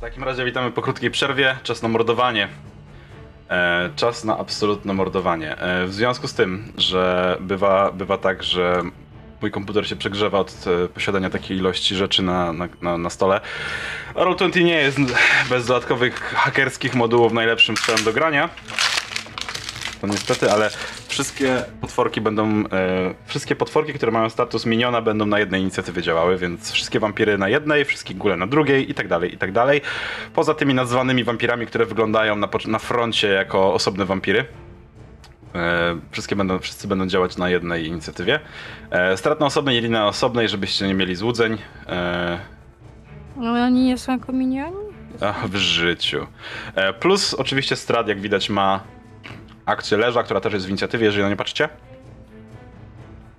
W takim razie witamy po krótkiej przerwie. Czas na mordowanie. E, czas na absolutne mordowanie. E, w związku z tym, że bywa, bywa tak, że mój komputer się przegrzewa od e, posiadania takiej ilości rzeczy na, na, na, na stole. Roll20 nie jest bez dodatkowych hakerskich modułów najlepszym strzałem do grania. To niestety, ale wszystkie potworki będą. E, wszystkie potworki, które mają status miniona, będą na jednej inicjatywie działały, więc wszystkie wampiry na jednej, wszystkie góle na drugiej i tak dalej, i tak dalej. Poza tymi nazwanymi wampirami, które wyglądają na, na froncie jako osobne wampiry. E, wszystkie będą, wszyscy będą działać na jednej inicjatywie. E, strat na osobnej, Jelina na osobnej, żebyście nie mieli złudzeń. E, No oni nie są jako minioni? Ach, w życiu. Plus oczywiście Strad, jak widać, ma akcję leża, która też jest w inicjatywie, jeżeli na nie patrzycie.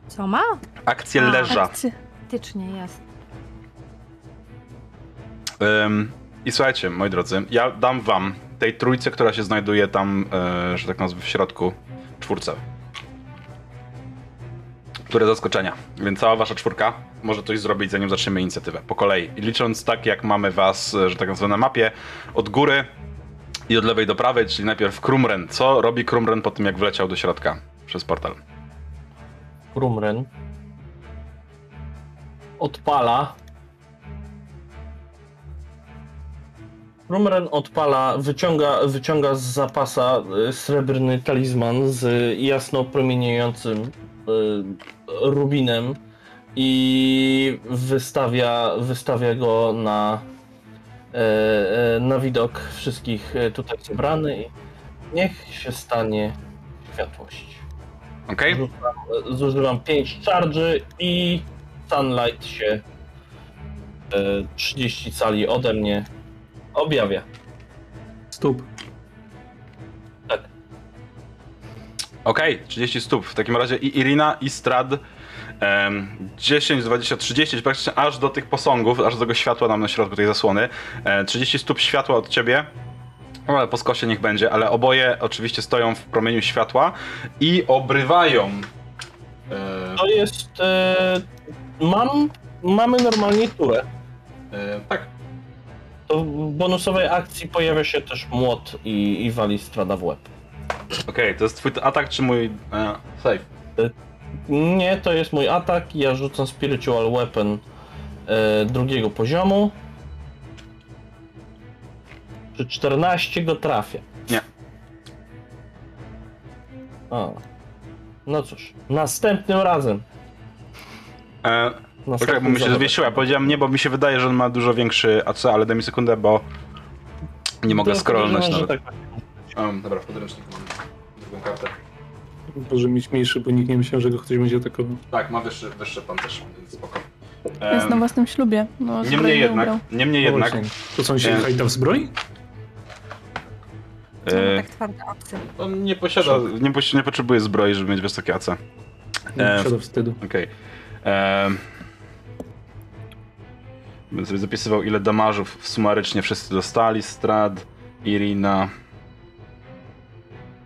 Co ma? Akcję A, leża. Faktycznie jest. Ym, I słuchajcie, moi drodzy, ja dam wam tej trójce, która się znajduje tam, e, że tak nazwę, w środku, czwórce. Które zaskoczenia. Więc cała wasza czwórka może coś zrobić, zanim zaczniemy inicjatywę. Po kolei. I licząc tak, jak mamy was, e, że tak nazwę, na mapie, od góry i od lewej do prawej, czyli najpierw Krumren. Co robi Krumren po tym, jak wleciał do środka przez portal? Krumren odpala. Krumren odpala, wyciąga, wyciąga z zapasa y, srebrny talizman z jasno promieniejącym y, rubinem i wystawia, wystawia go na, na widok wszystkich e, tutaj zebranych. Niech się stanie światłość. Okej? Zużywam, zużywam 5 charge i sunlight się e, 30 cali ode mnie objawia. Stóp. Tak. Okej, 30 stóp. W takim razie i Irina, i Strad. Em, 10, 20, 30, praktycznie aż do tych posągów, aż do tego światła nam na środku tej zasłony. E, 30 stóp światła od ciebie. No, ale po skosie niech będzie, ale oboje oczywiście stoją w promieniu światła i obrywają. E, To jest. E, mam. Mamy normalnie turę. e, tak. To w bonusowej akcji pojawia się też młot i, i wali strada w łeb. Okej, to jest twój atak czy mój e, save? Nie, to jest mój atak. Ja rzucam Spiritual Weapon e, drugiego poziomu. Czy 14 go trafia? Nie. O. No cóż, następnym razem. E, Następnym bo mi się. Ja powiedziałem nie, bo mi się wydaje, że on ma dużo większy AC, ale daj mi sekundę, bo nie mogę scrollnąć nawet. że tak. Um, dobra, w podręczniku. Może mieć mniejszy, bo nikt nie myślał, że go ktoś będzie atakował. Tak, ma wyższy, wyższy pancerz, więc spoko. Jest na własnym ślubie. No, niemniej jednak, niemniej No jednak, właśnie. To on się hajda w zbroi? E, tak twarde akcje. on nie posiada, nie, posi- nie potrzebuje zbroi, żeby mieć wysokie AC. Nie E, posiada wstydu. Okej. Em, Będę sobie zapisywał, ile damażów sumarycznie wszyscy dostali. Strad, Irina,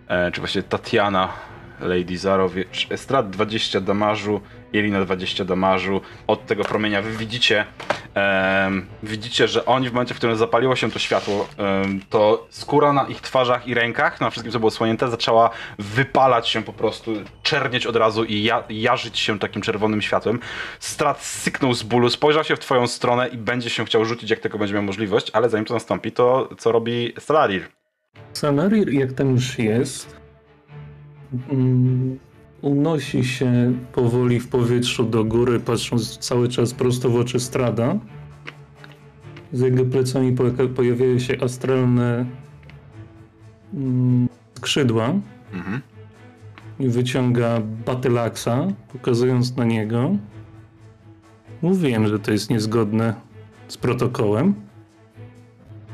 e, czy właściwie Tatiana, Lady Zarowicz. Strad 20 damażu, Irina 20 damażu. Od tego promienia wy widzicie, em, widzicie, że oni w momencie, w którym zapaliło się to światło, em, to skóra na ich twarzach i rękach, na wszystkim, co było słonięte, zaczęła wypalać się po prostu, czernieć od razu i ja, jarzyć się takim czerwonym światłem. Strat syknął z bólu, spojrzał się w twoją stronę i będzie się chciał rzucić, jak tylko będzie miał możliwość, ale zanim to nastąpi, to co robi Stellarir? Sanarir, jak tam już jest, unosi się powoli w powietrzu do góry, patrząc cały czas prosto w oczy Strada. Z jego plecami po- pojawiają się astralne mm, skrzydła Mhm. i wyciąga Battleaxa, pokazując na niego. Mówiłem, że to jest niezgodne z protokołem.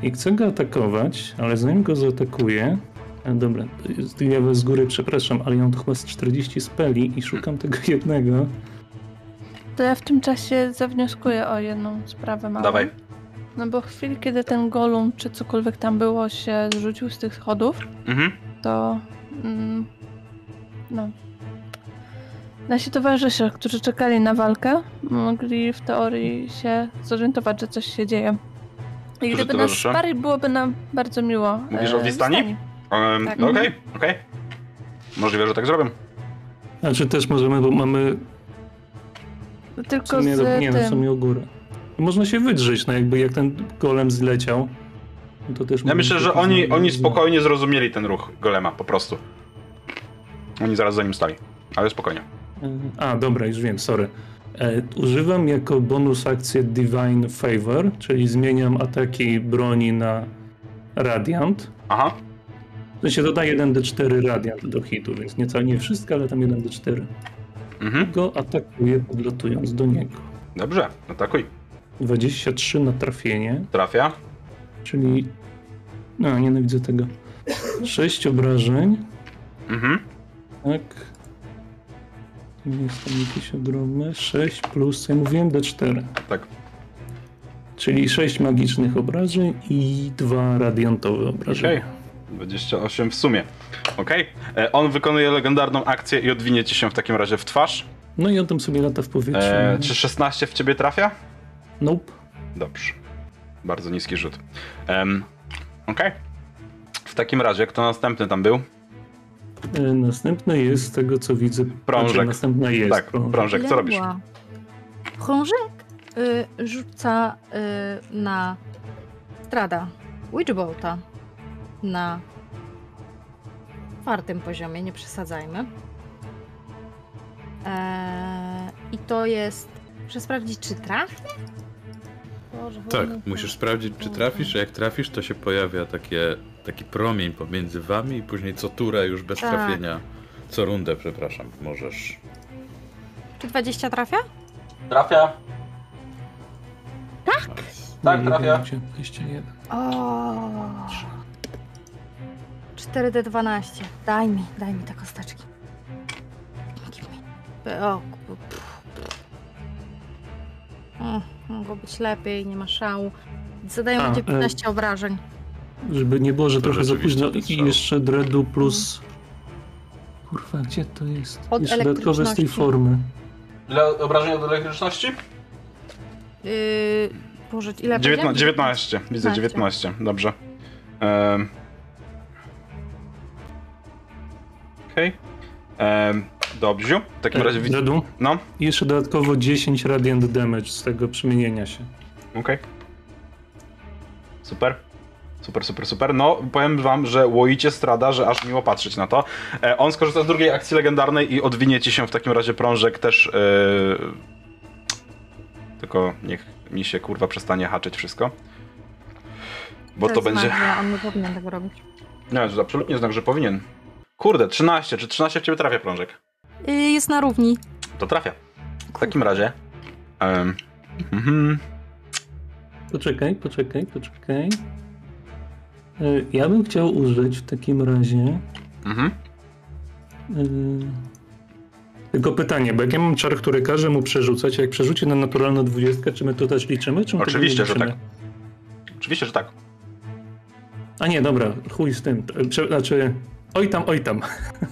I chcę go atakować, ale zanim go zaatakuje... A dobra, to jest- ja z góry przepraszam, ale ja mam tu chyba z 40 speli i szukam tego jednego. To ja w tym czasie zawnioskuję o jedną sprawę małą. Dawaj. No bo w chwili, kiedy ten golum, czy cokolwiek tam było, się zrzucił z tych schodów, Mhm. to mm, no. Nasi towarzysze, którzy czekali na walkę, mogli w teorii się zorientować, że coś się dzieje. I gdyby nas sparli, byłoby nam bardzo miło. Mówisz e, o Wistani? Tak. no Okej, okej. Możliwe, że tak zrobię. Znaczy też możemy, bo mamy w Tylko sumie, z nie no, w tym. sumie o górę. Można się wydrzeć, no jakby jak ten golem zleciał, no to też... Ja myślę, że oni, oni spokojnie zrozumieli ten ruch golema, po prostu. Oni zaraz za nim stali, ale spokojnie. A, dobra, już wiem, sorry. E, używam jako bonus akcję Divine Favor, czyli zmieniam ataki broni na Radiant. Aha, W sensie dodaję 1d4 Radiant do hitu, więc nie, całe- nie wszystko, ale tam 1d4. mhm. Go atakuję podlatując do niego. Dobrze, atakuj. 23 na trafienie, Trafia. czyli... No, nienawidzę tego. 6 obrażeń, Mhm. tak. Nie jest tam jakieś ogromne. 6 plus, ja mówiłem d4. Tak. Czyli 6 magicznych obrażeń i 2 radiantowe obrażenia. Okej. 28 w sumie. Okej. E, On wykonuje legendarną akcję i odwinie ci się w takim razie w twarz. No i on tam sobie lata w powietrzu. E, czy 16 w ciebie trafia? Nope. Dobrze. Bardzo niski rzut. Um, Okej. W takim razie, kto następny tam był? E, Następne jest, z tego co widzę, Prążek. znaczy, następna jest. tak, prążek. prążek, co robisz? Prążek y, rzuca y, na strada Witchbolta na czwartym poziomie, nie przesadzajmy. Eee, I to jest... Muszę sprawdzić, czy trafię? Boże, Tak, musisz sprawdzić, czy trafisz, a jak trafisz, to się pojawia takie, taki promień pomiędzy wami i później co turę już bez Tak. trafienia, co rundę, przepraszam, możesz. Czy 20 trafia? Trafia. Tak? Tak, trafia. będzie 21. O. 4D12. Daj mi, daj mi te kosteczki. Give me. O, pff. Mm, Mogło być lepiej, nie ma szału. Zadają A, będzie e, 15 obrażeń. Żeby nie było, że To trochę za późno. I jeszcze dreadu plus... Kurwa, gdzie to jest? Od jeszcze dodatkowe z tej formy. Ile obrażeń od elektryczności? Yy, Boże, ile 19, powiedziałem? 19. Widzę 19. 19. Dobrze. Um. Okej. Em, Dobrze. W takim E, razie widzę. No, I jeszcze dodatkowo 10 radiant damage z tego przemienienia się. okej. Super. Super, super, super. No, powiem wam, że łoicie strada, że aż miło patrzeć na to. E, on skorzysta z drugiej akcji legendarnej i odwinie ci się w takim razie prążek też. e, Tylko niech mi się kurwa przestanie haczyć wszystko. Bo to, jest będzie. magia, On nie powinien tego robić. Nie, to absolutnie znak, że powinien. Kurde, 13. Czy 13 w ciebie trafia prążek? Yy, jest na równi. To trafia. W takim razie. Um, mhm. Poczekaj, poczekaj, poczekaj. E, Ja bym chciał użyć w takim razie. Mhm. e, Tylko pytanie, bo jak ja mam czar, który każe mu przerzucać, jak przerzuci na naturalną dwudziestkę, czy my to też liczymy? Czy Oczywiście, nie że liczymy? tak. Oczywiście, że tak. A nie, dobra, chuj z tym. E, Prze- znaczy, oj tam, oj tam.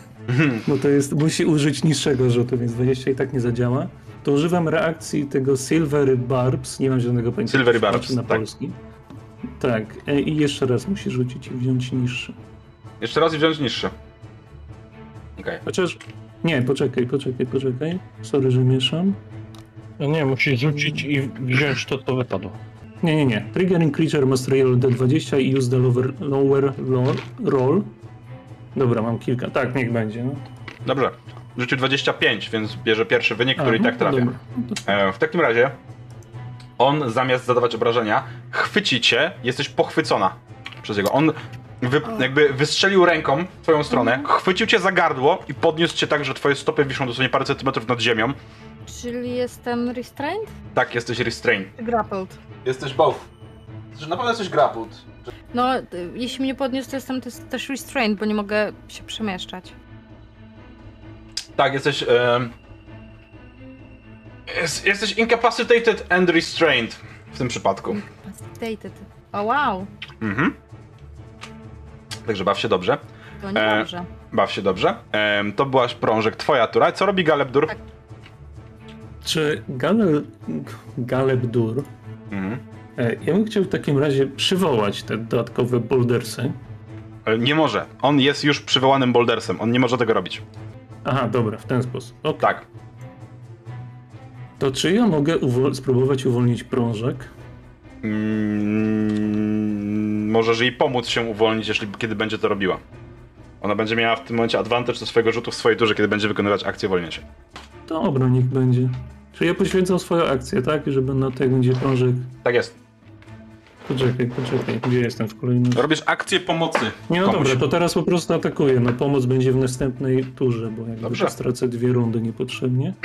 Bo to jest, musi użyć niższego rzutu, więc 20 i tak nie zadziała. To używam reakcji tego Silvery Barbs, nie mam żadnego pojęcia. To Barbs, znaczy na tak. polski. Tak, e, i jeszcze raz musi rzucić i wziąć niższy. Jeszcze raz i wziąć niższy. Okej. Chociaż, nie, poczekaj, poczekaj, poczekaj. Sorry, że mieszam. No nie, musisz rzucić i wziąć to, co wypadło. Nie, nie, nie. Triggering creature must roll D20 i use the lower, lower roll. Dobra, mam kilka. Tak, niech będzie. No. Dobrze. Rzucił 25, więc bierze pierwszy wynik, który i tak no, trafia. dobra. No to- E, w takim razie on zamiast zadawać obrażenia, chwyci cię, jesteś pochwycona przez jego. On wy, jakby wystrzelił ręką w twoją stronę, chwycił cię za gardło i podniósł cię tak, że twoje stopy wiszą dosłownie parę centymetrów nad ziemią. Czyli jestem restrained? Tak, jesteś restrained. Grappled? Jesteś both. Znaczy, na pewno jesteś grappled. No, jeśli mnie podniósł, to jestem też, też restrained, bo nie mogę się przemieszczać. Tak, jesteś... em, jest, jesteś incapacitated and restrained w tym przypadku. Incapacitated. O wow, Mhm. Także baw się dobrze. to E, niedobrze. Baw się dobrze. Em, to byłaś prążek, twoja tura. Co robi Galebdur? Tak. Czy Galeb, Galebdur Mhm. E, Ja bym chciał w takim razie przywołać te dodatkowe bouldersy. E, Nie może. On jest już przywołanym bouldersem. On nie może tego robić. Aha, dobra, w ten sposób. Ok. Tak. To czy ja mogę uwol- spróbować uwolnić prążek? Mm, możesz jej pomóc się uwolnić, jeśli kiedy będzie to robiła. Ona będzie miała w tym momencie advantage do swojego rzutu w swojej turze, kiedy będzie wykonywać akcję uwolnienia się. Dobra, niech będzie. Czy ja poświęcam swoją akcję, tak? Żeby na jak będzie prążek... Tak jest. Poczekaj, poczekaj, gdzie jestem w kolejności? Robisz akcję pomocy. Nie, no komuś. dobra, to teraz po prostu atakuję. No pomoc będzie w następnej turze, bo jakby Dobrze. stracę dwie rundy niepotrzebnie.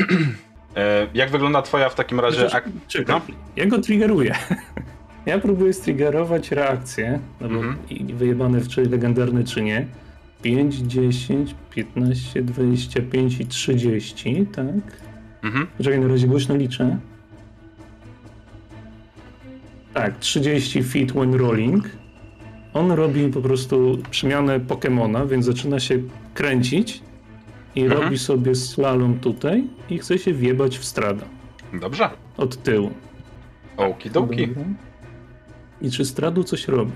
E, jak wygląda twoja w takim razie ak- Czekaj, no? ja go triggeruję. Ja próbuję striggerować reakcję, no bo Mhm. wyjebane w czy legendarny czy nie. 5, 10, 15, 25 i 30, tak? Mhm. Poczekaj, na razie głośno liczę. Tak, 30 feet when rolling. On robi po prostu przemianę Pokemona, więc zaczyna się kręcić i Mhm. robi sobie slalom tutaj i chce się wjebać w strada Dobrze. od tyłu. Okidoki. I czy stradu coś robi?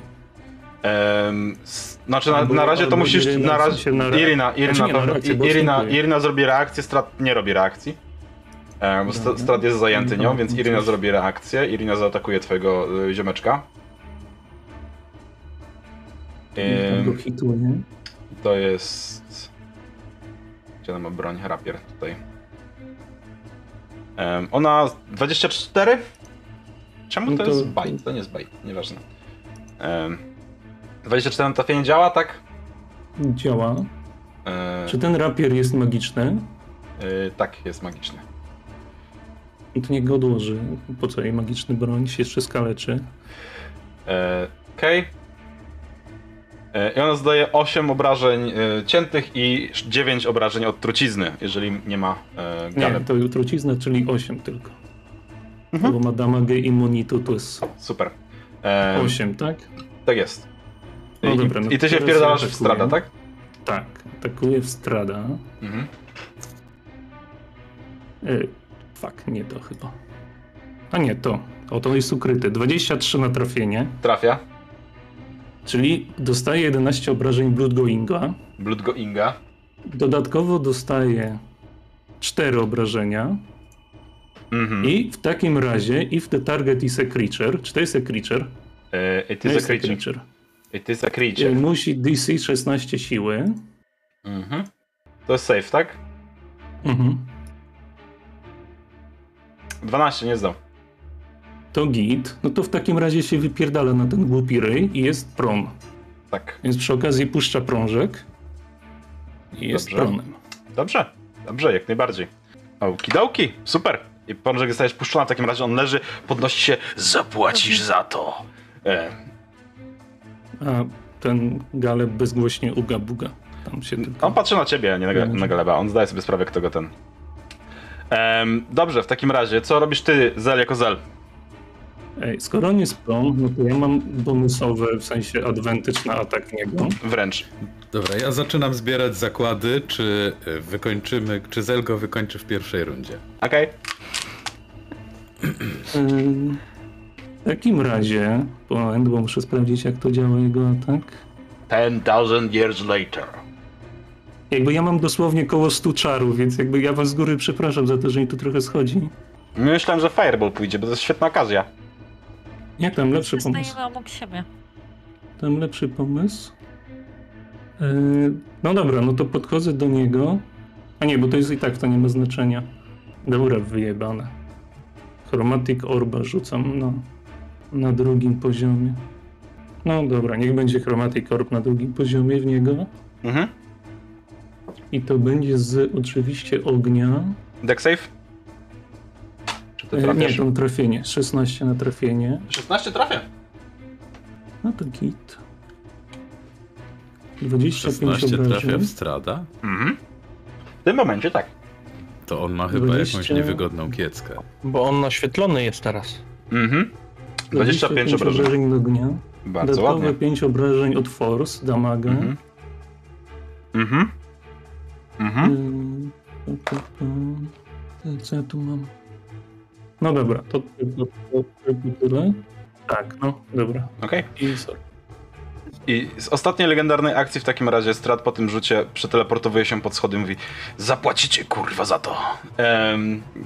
S- znaczy na, Albo- na razie to musisz. Irina, Na razie, Irina, Irina, Znaczy Irina. Irina zrobi reakcję, Strat nie robi reakcji. E, bo Dobra. Strat jest zajęty nią, więc Irina zrobi reakcję. Irina zaatakuje twojego y, ziomeczka. Hituje. To jest. Gdzie ona ma broń? Rapier tutaj. Em, ona 24? Czemu No to, jest bait? To nie jest bait, nieważne. Um, 24 na trafienie działa, tak? Działa. E, Czy ten rapier jest magiczny? e, tak, jest magiczny. No to niech go odłoży. Po co jej magiczny broń? Się jeszcze skaleczy. E, Okej. E, I ona zdaje 8 obrażeń e, ciętych i 9 obrażeń od trucizny, jeżeli nie ma e, Nie, galem. to trucizna, czyli 8 tylko. Mhm. Bo ma damage immunitu to jest Super. E, 8, tak? Tak jest. No I, dobra, no I ty się wpierdalasz w strada, tak? Tak. Atakuje w strada. Mhm. Fuck, nie to chyba. A nie, to. O, to jest ukryte. 23 na trafienie, Trafia. czyli dostaje 11 obrażeń bloodgoinga. Bloodgo Inga. Dodatkowo dostaje 4 obrażenia. Mhm. I w takim razie, if the target is a creature, czy to jest a creature? E, it is a jest creature. It is a creature. Y, Musi DC 16 siły. Mhm. To jest safe, tak? Mhm. 12, nie zdał. To git. No to w takim razie się wypierdala na ten głupi ryj i jest pron. Tak. Więc przy okazji puszcza prążek. I jest Dobrze. pronem. Dobrze. Dobrze, jak najbardziej. Okidoki. Super. I pączek zostajesz puszczony, w takim razie on leży, podnosi się, zapłacisz za to. E, A ten galeb bezgłośnie uga buga. Tam się tylko... on patrzy na ciebie, a nie na, na Galeba. On zdaje sobie sprawę, kto go ten... Em, dobrze, w takim razie, co robisz ty, Zel, jako Zel? Ej, skoro on jest no to ja mam bonusowe, w sensie advantage na atak w niego. Wręcz. Dobra, ja zaczynam zbierać zakłady, czy y, wykończymy, czy Zelgo wykończy w pierwszej rundzie. Okej. Ym, W takim razie, moment, bo muszę sprawdzić jak to działa jego atak. 10,000 years later. Jakby ja mam dosłownie koło 100 czarów, więc jakby ja was z góry przepraszam za to, że mi tu trochę schodzi. Myślałem, że Fireball pójdzie, bo to jest świetna okazja. Nie, tam lepszy pomysł. Zostajemy obok siebie. Tam lepszy pomysł. Yy, no dobra, no to podchodzę do niego. A nie, bo to jest i tak, to nie ma znaczenia. Dobra, wyjebane. Chromatic Orba rzucam na, na drugim poziomie. No dobra, niech będzie Chromatic Orb na drugim poziomie w niego. Mhm. I to będzie z oczywiście ognia. Deck save? Czy ty Yy, nie, to na trafienie. 16 na trafienie. 16 trafia. No to git. 25 16 trafia obrażeń. w strada? Mhm. W tym momencie tak. To on ma chyba 20. jakąś niewygodną kieckę. Bo on naświetlony jest teraz. Mhm. 25 obrażeń. obrażeń do ognia. Bardzo Dodatkowe ładnie. 5 obrażeń od force, damaga. Mhm. Mhm. Mhm. To Co ja tu mam? No dobra, to tylko tyle. Tak, no, dobra. Okej. I sorry. I z ostatniej legendarnej akcji w takim razie Strat po tym rzucie przeteleportowuje się pod schody i mówi Zapłacicie kurwa za to.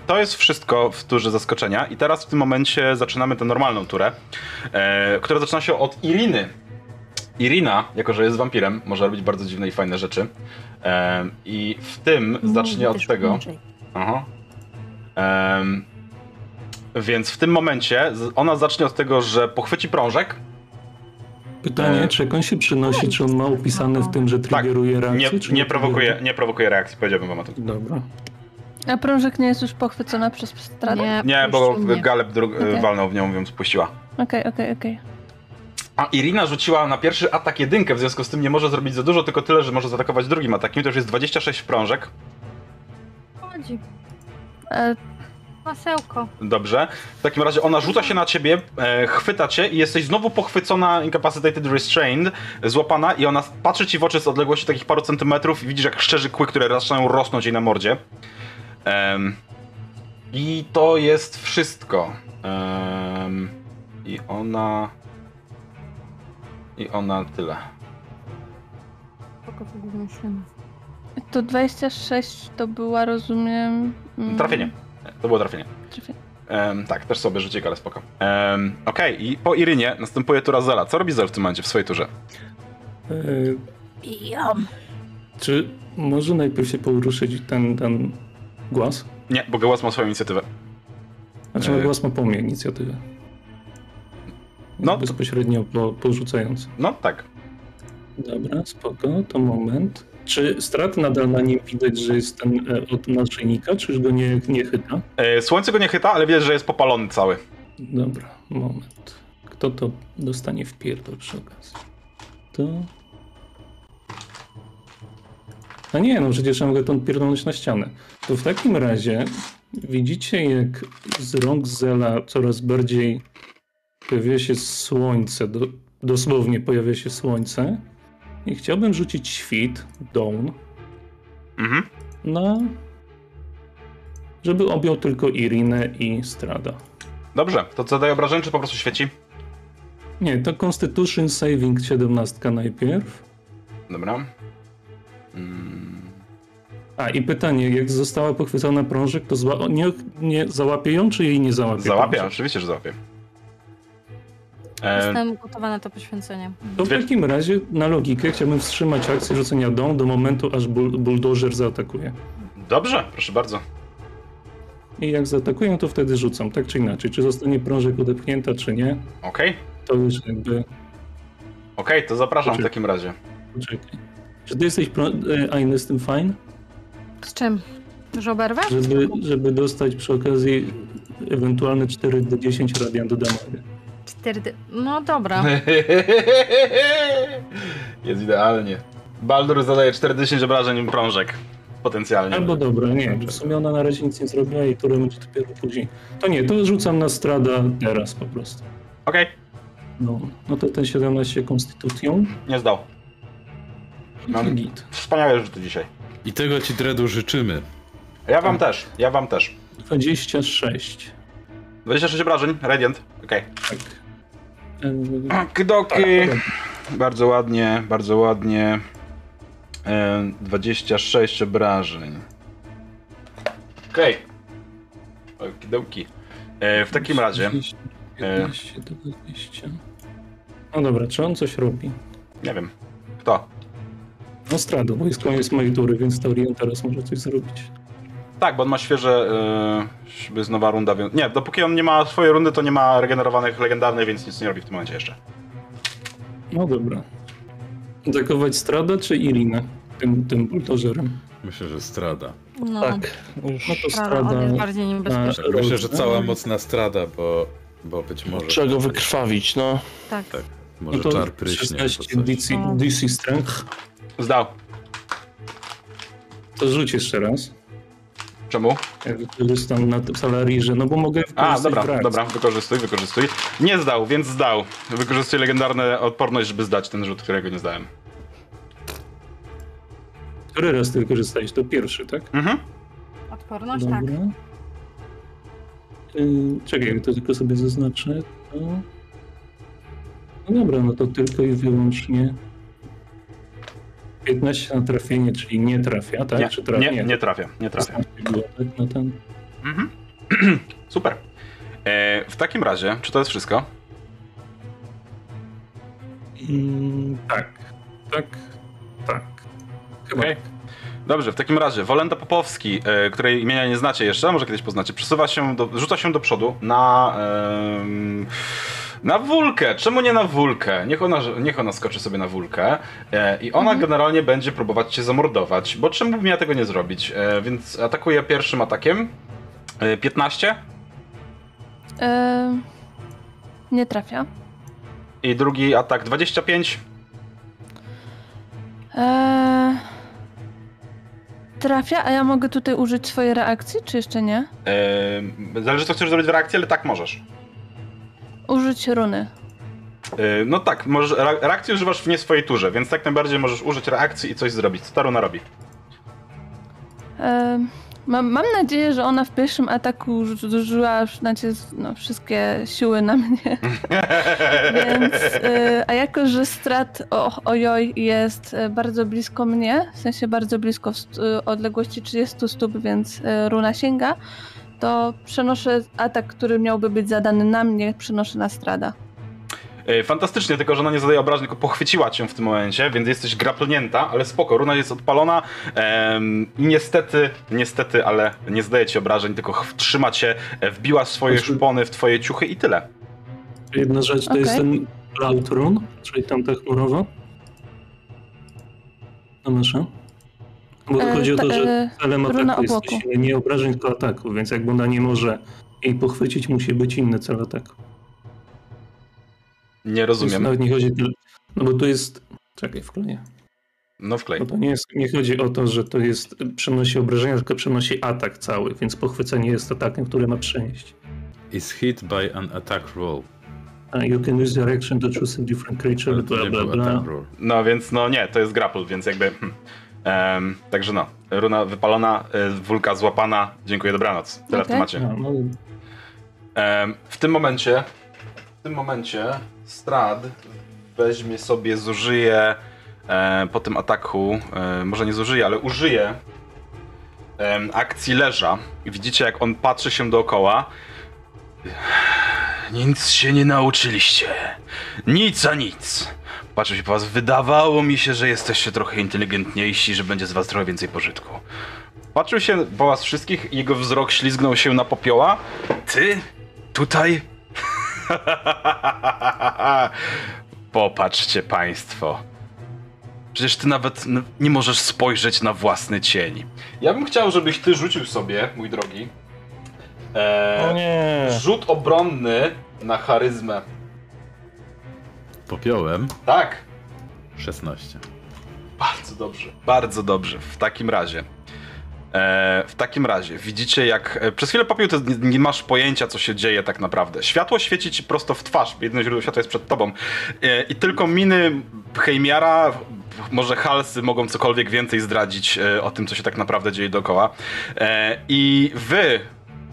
To jest wszystko w turze zaskoczenia i teraz w tym momencie zaczynamy tę normalną turę, e, która zaczyna się od Iriny. Irina, jako że jest wampirem, może robić bardzo dziwne i fajne rzeczy. Em, I w tym zacznie od tego... Aha. Em, więc w tym momencie ona zacznie od tego, że pochwyci prążek. Pytanie, E, czy jak on się przynosi, czy on ma opisane w tym, że triggeruje Tak, Nie, reakcję? czy nie, prowokuje, nie prowokuje reakcji, powiedziałbym wam o tym. Dobra. A prążek nie jest już pochwycona przez stradę? Nie, bo puścił mnie. Galeb dru- Okej. walnął w nią, ją spuściła. Okej, okej, okej. A Irina rzuciła na pierwszy atak jedynkę, w związku z tym nie może zrobić za dużo, tylko tyle, że może zaatakować drugim atakiem. To już jest 26 prążek. Chodzi. E, Masełko. Dobrze. W takim razie ona rzuca się na ciebie, e, chwyta cię i jesteś znowu pochwycona, incapacitated, restrained, złapana i ona patrzy ci w oczy z odległości takich paru centymetrów i widzisz jak szczerzy kły, które zaczynają rosnąć jej na mordzie. Em, I to jest wszystko. Em, I ona... I ona tyle. Spoko, wymyślimy. to 26 to była, rozumiem... mm, Trafienie. To było trafienie. trafienie. Em, tak, też sobie rzucik, ale spoko. Um, Okej, i po Irynie następuje tura Zela. Co robi Zel w tym momencie w swojej turze? E, Pijam. czy może najpierw się poruszyć ten, ten głaz? Nie, bo Gełas ma swoją inicjatywę. Znaczy, e... głaz ma po mnie inicjatywę. No. Bezpośrednio po, porzucając. No tak. Dobra, spoko, to moment. Czy strat nadal na nim widać, że jest ten e, od naszyjnika, czy już go nie, nie chyta? E, słońce go nie chyta, ale widać, że jest popalony cały. Dobra, moment. Kto to dostanie w pierdol przy okazji? To... A nie, no przecież ja mogę to pierdolnąć na ścianę. To w takim razie widzicie, jak z rąk Zela coraz bardziej pojawia się słońce, do, dosłownie pojawia się słońce. I chciałbym rzucić świt, dawn, Mhm. na... żeby objął tylko Irinę i Strada. Dobrze, to co daje obrażeń, czy po prostu świeci? Nie, to Constitution Saving 17 najpierw. Dobra. Mm. A i pytanie, jak została pochwycona prążek, to zła... nie, nie załapie ją, czy jej nie załapie? Załapie, prążek? oczywiście, że załapie. E, Jestem gotowa na to poświęcenie. To w takim razie na logikę chciałbym wstrzymać akcję rzucenia dom do momentu, aż bul buldożer zaatakuje. dobrze, proszę bardzo. I jak zaatakują, to wtedy rzucam, tak czy inaczej. Czy zostanie prążek odepchnięta, czy nie, Okej, to już jakby... okej, to zapraszam w Poczekaj. takim razie. Poczekaj. Czy ty jesteś, e, Aine, z tym fajn? Z czym? Że oberwę? Żeby, żeby dostać przy okazji ewentualne 4 do 10 radian do damage'a. No dobra. jest idealnie. Baldur zadaje 40 obrażeń prążek. Potencjalnie. Albo dobra, nie, w sumie ona na razie nic nie zrobiła i to będzie dopiero później. To nie, to rzucam na strada teraz po prostu. Okej, No, no to ten 17 konstytucją. nie zdał. Mam- Git. Wspaniałe rzuty dzisiaj. I tego ci Dredu życzymy. Ja wam też, ja wam też. 26. 26 obrażeń, Radiant. Okej. Tak. E, Kidoki. Bardzo ładnie, bardzo ładnie. E, 26 obrażeń. Okej. Okidoki. E, w takim razie, 10, 15 do 20. No dobra, czy on coś robi? nie wiem. Kto? No strada, bo jest koniec mojej tury, więc Taurian teraz może coś zrobić. Tak, bo on ma świeże, yy, jest nowa runda, więc... Nie, dopóki on nie ma swojej rundy, to nie ma regenerowanych legendarnych, więc nic nie robi w tym momencie jeszcze. No dobra. Atakować Strada czy Irinę? Tym, tym buldożerem. Myślę, że strada. No. Tak, już No to Strada, Strada... jest bardziej niebezpieczny. Tak, myślę, że cała mocna strada, bo, bo być może... trzeba go wykrwawić, no. Tak. Tak, No może to czar pryśnie. 16 albo coś. DC, DC Strength. Zdał. To rzuć jeszcze raz. Czemu? Jak wykorzystam na tym salarirze, no bo mogę A, wykorzystać dobra, dobra, wykorzystuj, wykorzystuj. Nie zdał, więc zdał. Wykorzystuj legendarną odporność, żeby zdać ten rzut, którego nie zdałem. Który raz ty wykorzystałeś? To pierwszy, tak? Mhm. Odporność? Tak. Yy, czekaj, to tylko sobie zaznaczę. To No dobra, no to tylko i wyłącznie 15 na trafienie, czyli nie trafia, tak? Nie, Czy trafia? nie, nie trafia, nie trafia. 16 było, tak? No ten. Mhm. Super. E, w takim razie, czy to jest wszystko? Mm, tak, tak, tak. Chyba Okej. Dobrze, w takim razie Wolenda Popowski, e, której imienia nie znacie jeszcze, może kiedyś poznacie, przesuwa się, do, rzuca się do przodu na... em, na wulkę! Czemu nie na wulkę? Niech ona, niech ona skoczy sobie na wulkę e, i ona generalnie będzie próbować cię zamordować, bo czemu miała tego nie zrobić? E, więc atakuje pierwszym atakiem. E, 15 E, nie trafia. i drugi atak 25. E, trafia, a ja mogę tutaj użyć swojej reakcji, czy jeszcze nie? E, zależy co chcesz zrobić w reakcji, ale tak możesz. Użyć runy. E, no tak, możesz, re- reakcji używasz w nie swojej turze, więc tak najbardziej możesz użyć reakcji i coś zrobić. Co ta runa robi? Mam, mam nadzieję, że ona w pierwszym ataku zużyła znaczy, no, wszystkie siły na mnie. Więc, e, a jako, że strat o, ojoj jest e, bardzo blisko mnie, w sensie bardzo blisko w odległości 30 stóp, więc e, runa sięga, to przenoszę atak, który miałby być zadany na mnie, przenoszę na strada. E, Fantastycznie, tylko że ona nie zadaje obrażeń, tylko pochwyciła cię w tym momencie, więc jesteś graplnięta, ale spoko, runa jest odpalona i niestety, niestety, ale nie zadaje ci obrażeń, tylko trzyma cię, e, wbiła swoje Znaczy- szpony w twoje ciuchy i tyle. Jedna rzecz to jest Okej. ten Cloud Run, czyli tamta chmurowa. No masza. Bo E, chodzi o to, że e, celem ataku jest obłoku. nie obrażeń, tylko ataku, więc jakby ona nie może jej pochwycić, musi być inny cel ataku. Nie rozumiem. Nawet nie chodzi. No bo tu jest... Czekaj, wkleję. No wklej. No to nie, jest, nie chodzi o to, że to jest przenosi obrażenia, tylko przenosi atak cały, więc pochwycenie jest atakiem, który ma przenieść. Is hit by an attack roll. A you can use your action to choose a different creature, bla bla bla. No więc no nie, to jest grapple, więc jakby... Em, także no, runa wypalona, e, wulka złapana, dziękuję, dobranoc. Tyle w temacie. No, no, Em, w tym momencie, w tym momencie Strad weźmie sobie, zużyje e, po tym ataku, e, może nie zużyje, ale użyje em, akcji leża. I widzicie, jak on patrzy się dookoła. Nic się nie nauczyliście. Nic a nic. Patrzę się po was. Wydawało mi się, że jesteście trochę inteligentniejsi, że będzie z was trochę więcej pożytku. Patrzył się po was wszystkich i jego wzrok ślizgnął się na popioła. Ty? Tutaj? Popatrzcie państwo. Przecież ty nawet nie możesz spojrzeć na własny cień. Ja bym chciał, żebyś ty rzucił sobie, mój drogi, e, O nie! rzut obronny na charyzmę. Popiołem Tak. 16. Bardzo dobrze. Bardzo dobrze. W takim razie. E, w takim razie widzicie jak e, przez chwilę popiół to nie, nie masz pojęcia co się dzieje tak naprawdę. Światło świeci ci prosto w twarz, jedno źródło światła jest przed tobą e, i tylko miny Heimiara, może Halsy mogą cokolwiek więcej zdradzić e, o tym co się tak naprawdę dzieje dookoła. E, I wy,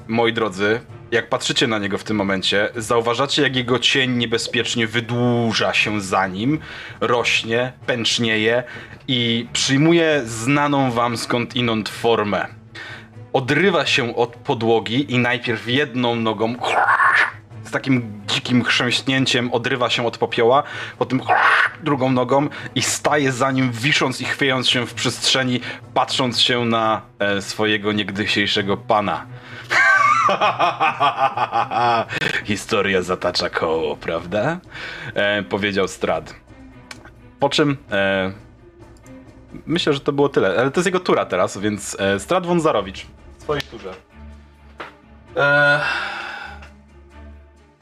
moi drodzy, jak patrzycie na niego w tym momencie, zauważacie, jak jego cień niebezpiecznie wydłuża się za nim, rośnie, pęcznieje i przyjmuje znaną wam skądinąd formę. Odrywa się od podłogi i najpierw jedną nogą z takim dzikim chrzęśnięciem odrywa się od popioła, potem drugą nogą i staje za nim, wisząc i chwiejąc się w przestrzeni, patrząc się na e, swojego niegdysiejszego pana. Historia zatacza koło, prawda? E, powiedział Strad. Po czym e, myślę, że to było tyle, ale to jest jego tura teraz, więc e, Strad Wązarowicz w swojej turze. E,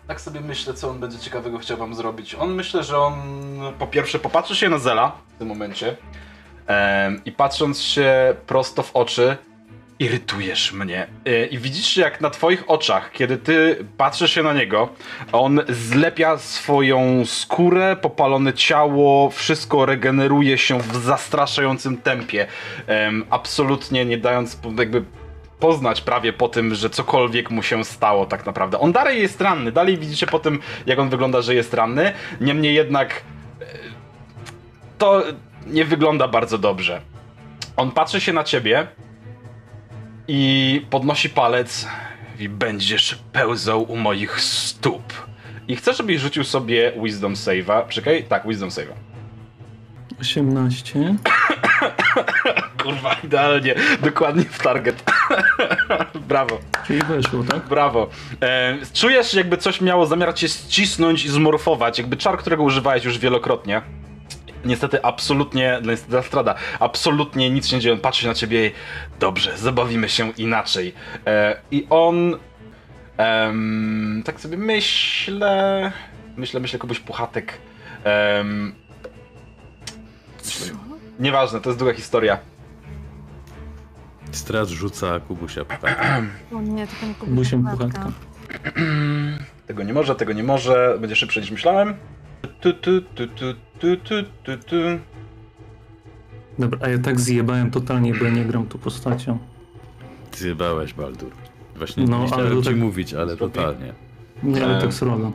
tak sobie myślę, co on będzie ciekawego chciał wam zrobić. On myślę, że on po pierwsze popatrzy się na Zela w tym momencie em, i patrząc się prosto w oczy, irytujesz mnie. E, I widzisz, jak na twoich oczach, kiedy ty patrzysz się na niego, on zlepia swoją skórę, popalone ciało, wszystko regeneruje się w zastraszającym tempie. Em, absolutnie nie dając jakby poznać prawie po tym, że cokolwiek mu się stało tak naprawdę. On dalej jest ranny, dalej widzicie po tym, jak on wygląda, że jest ranny. Niemniej jednak e, to nie wygląda bardzo dobrze. On patrzy się na ciebie i podnosi palec i będziesz pełzał u moich stóp. I chcę, żebyś rzucił sobie Wisdom Save'a. Czekaj, tak, Wisdom Save'a. 18. Kurwa, idealnie, dokładnie w target. Brawo. Czyli weszło, tak? Brawo. E, czujesz, jakby coś miało zamiar cię ścisnąć i zmorfować, jakby czar, którego używałeś już wielokrotnie. Niestety, absolutnie, dla niestety strada, absolutnie nic się nie dzieje. On patrzy na ciebie i dobrze, zabawimy się inaczej. E, I on. em, tak sobie myślę. Myślę, myślę, kogoś puchatek. Um, nieważne, to jest długa historia. Strat rzuca Kubusia puchata. O nie, to puchatka. puchatka. Tego nie może, tego nie może. Będzie szybsze niż myślałem. Tu, tu, tu, tu, tu, tu, tu, tu. Dobra, a ja tak zjebałem totalnie, bo ja nie gram tu postacią. Zjebałeś, Baldur. Właśnie No, nie ale chciałem to ci tak- mówić, ale Zrobi- totalnie. Nie, ale Em. tak srogo.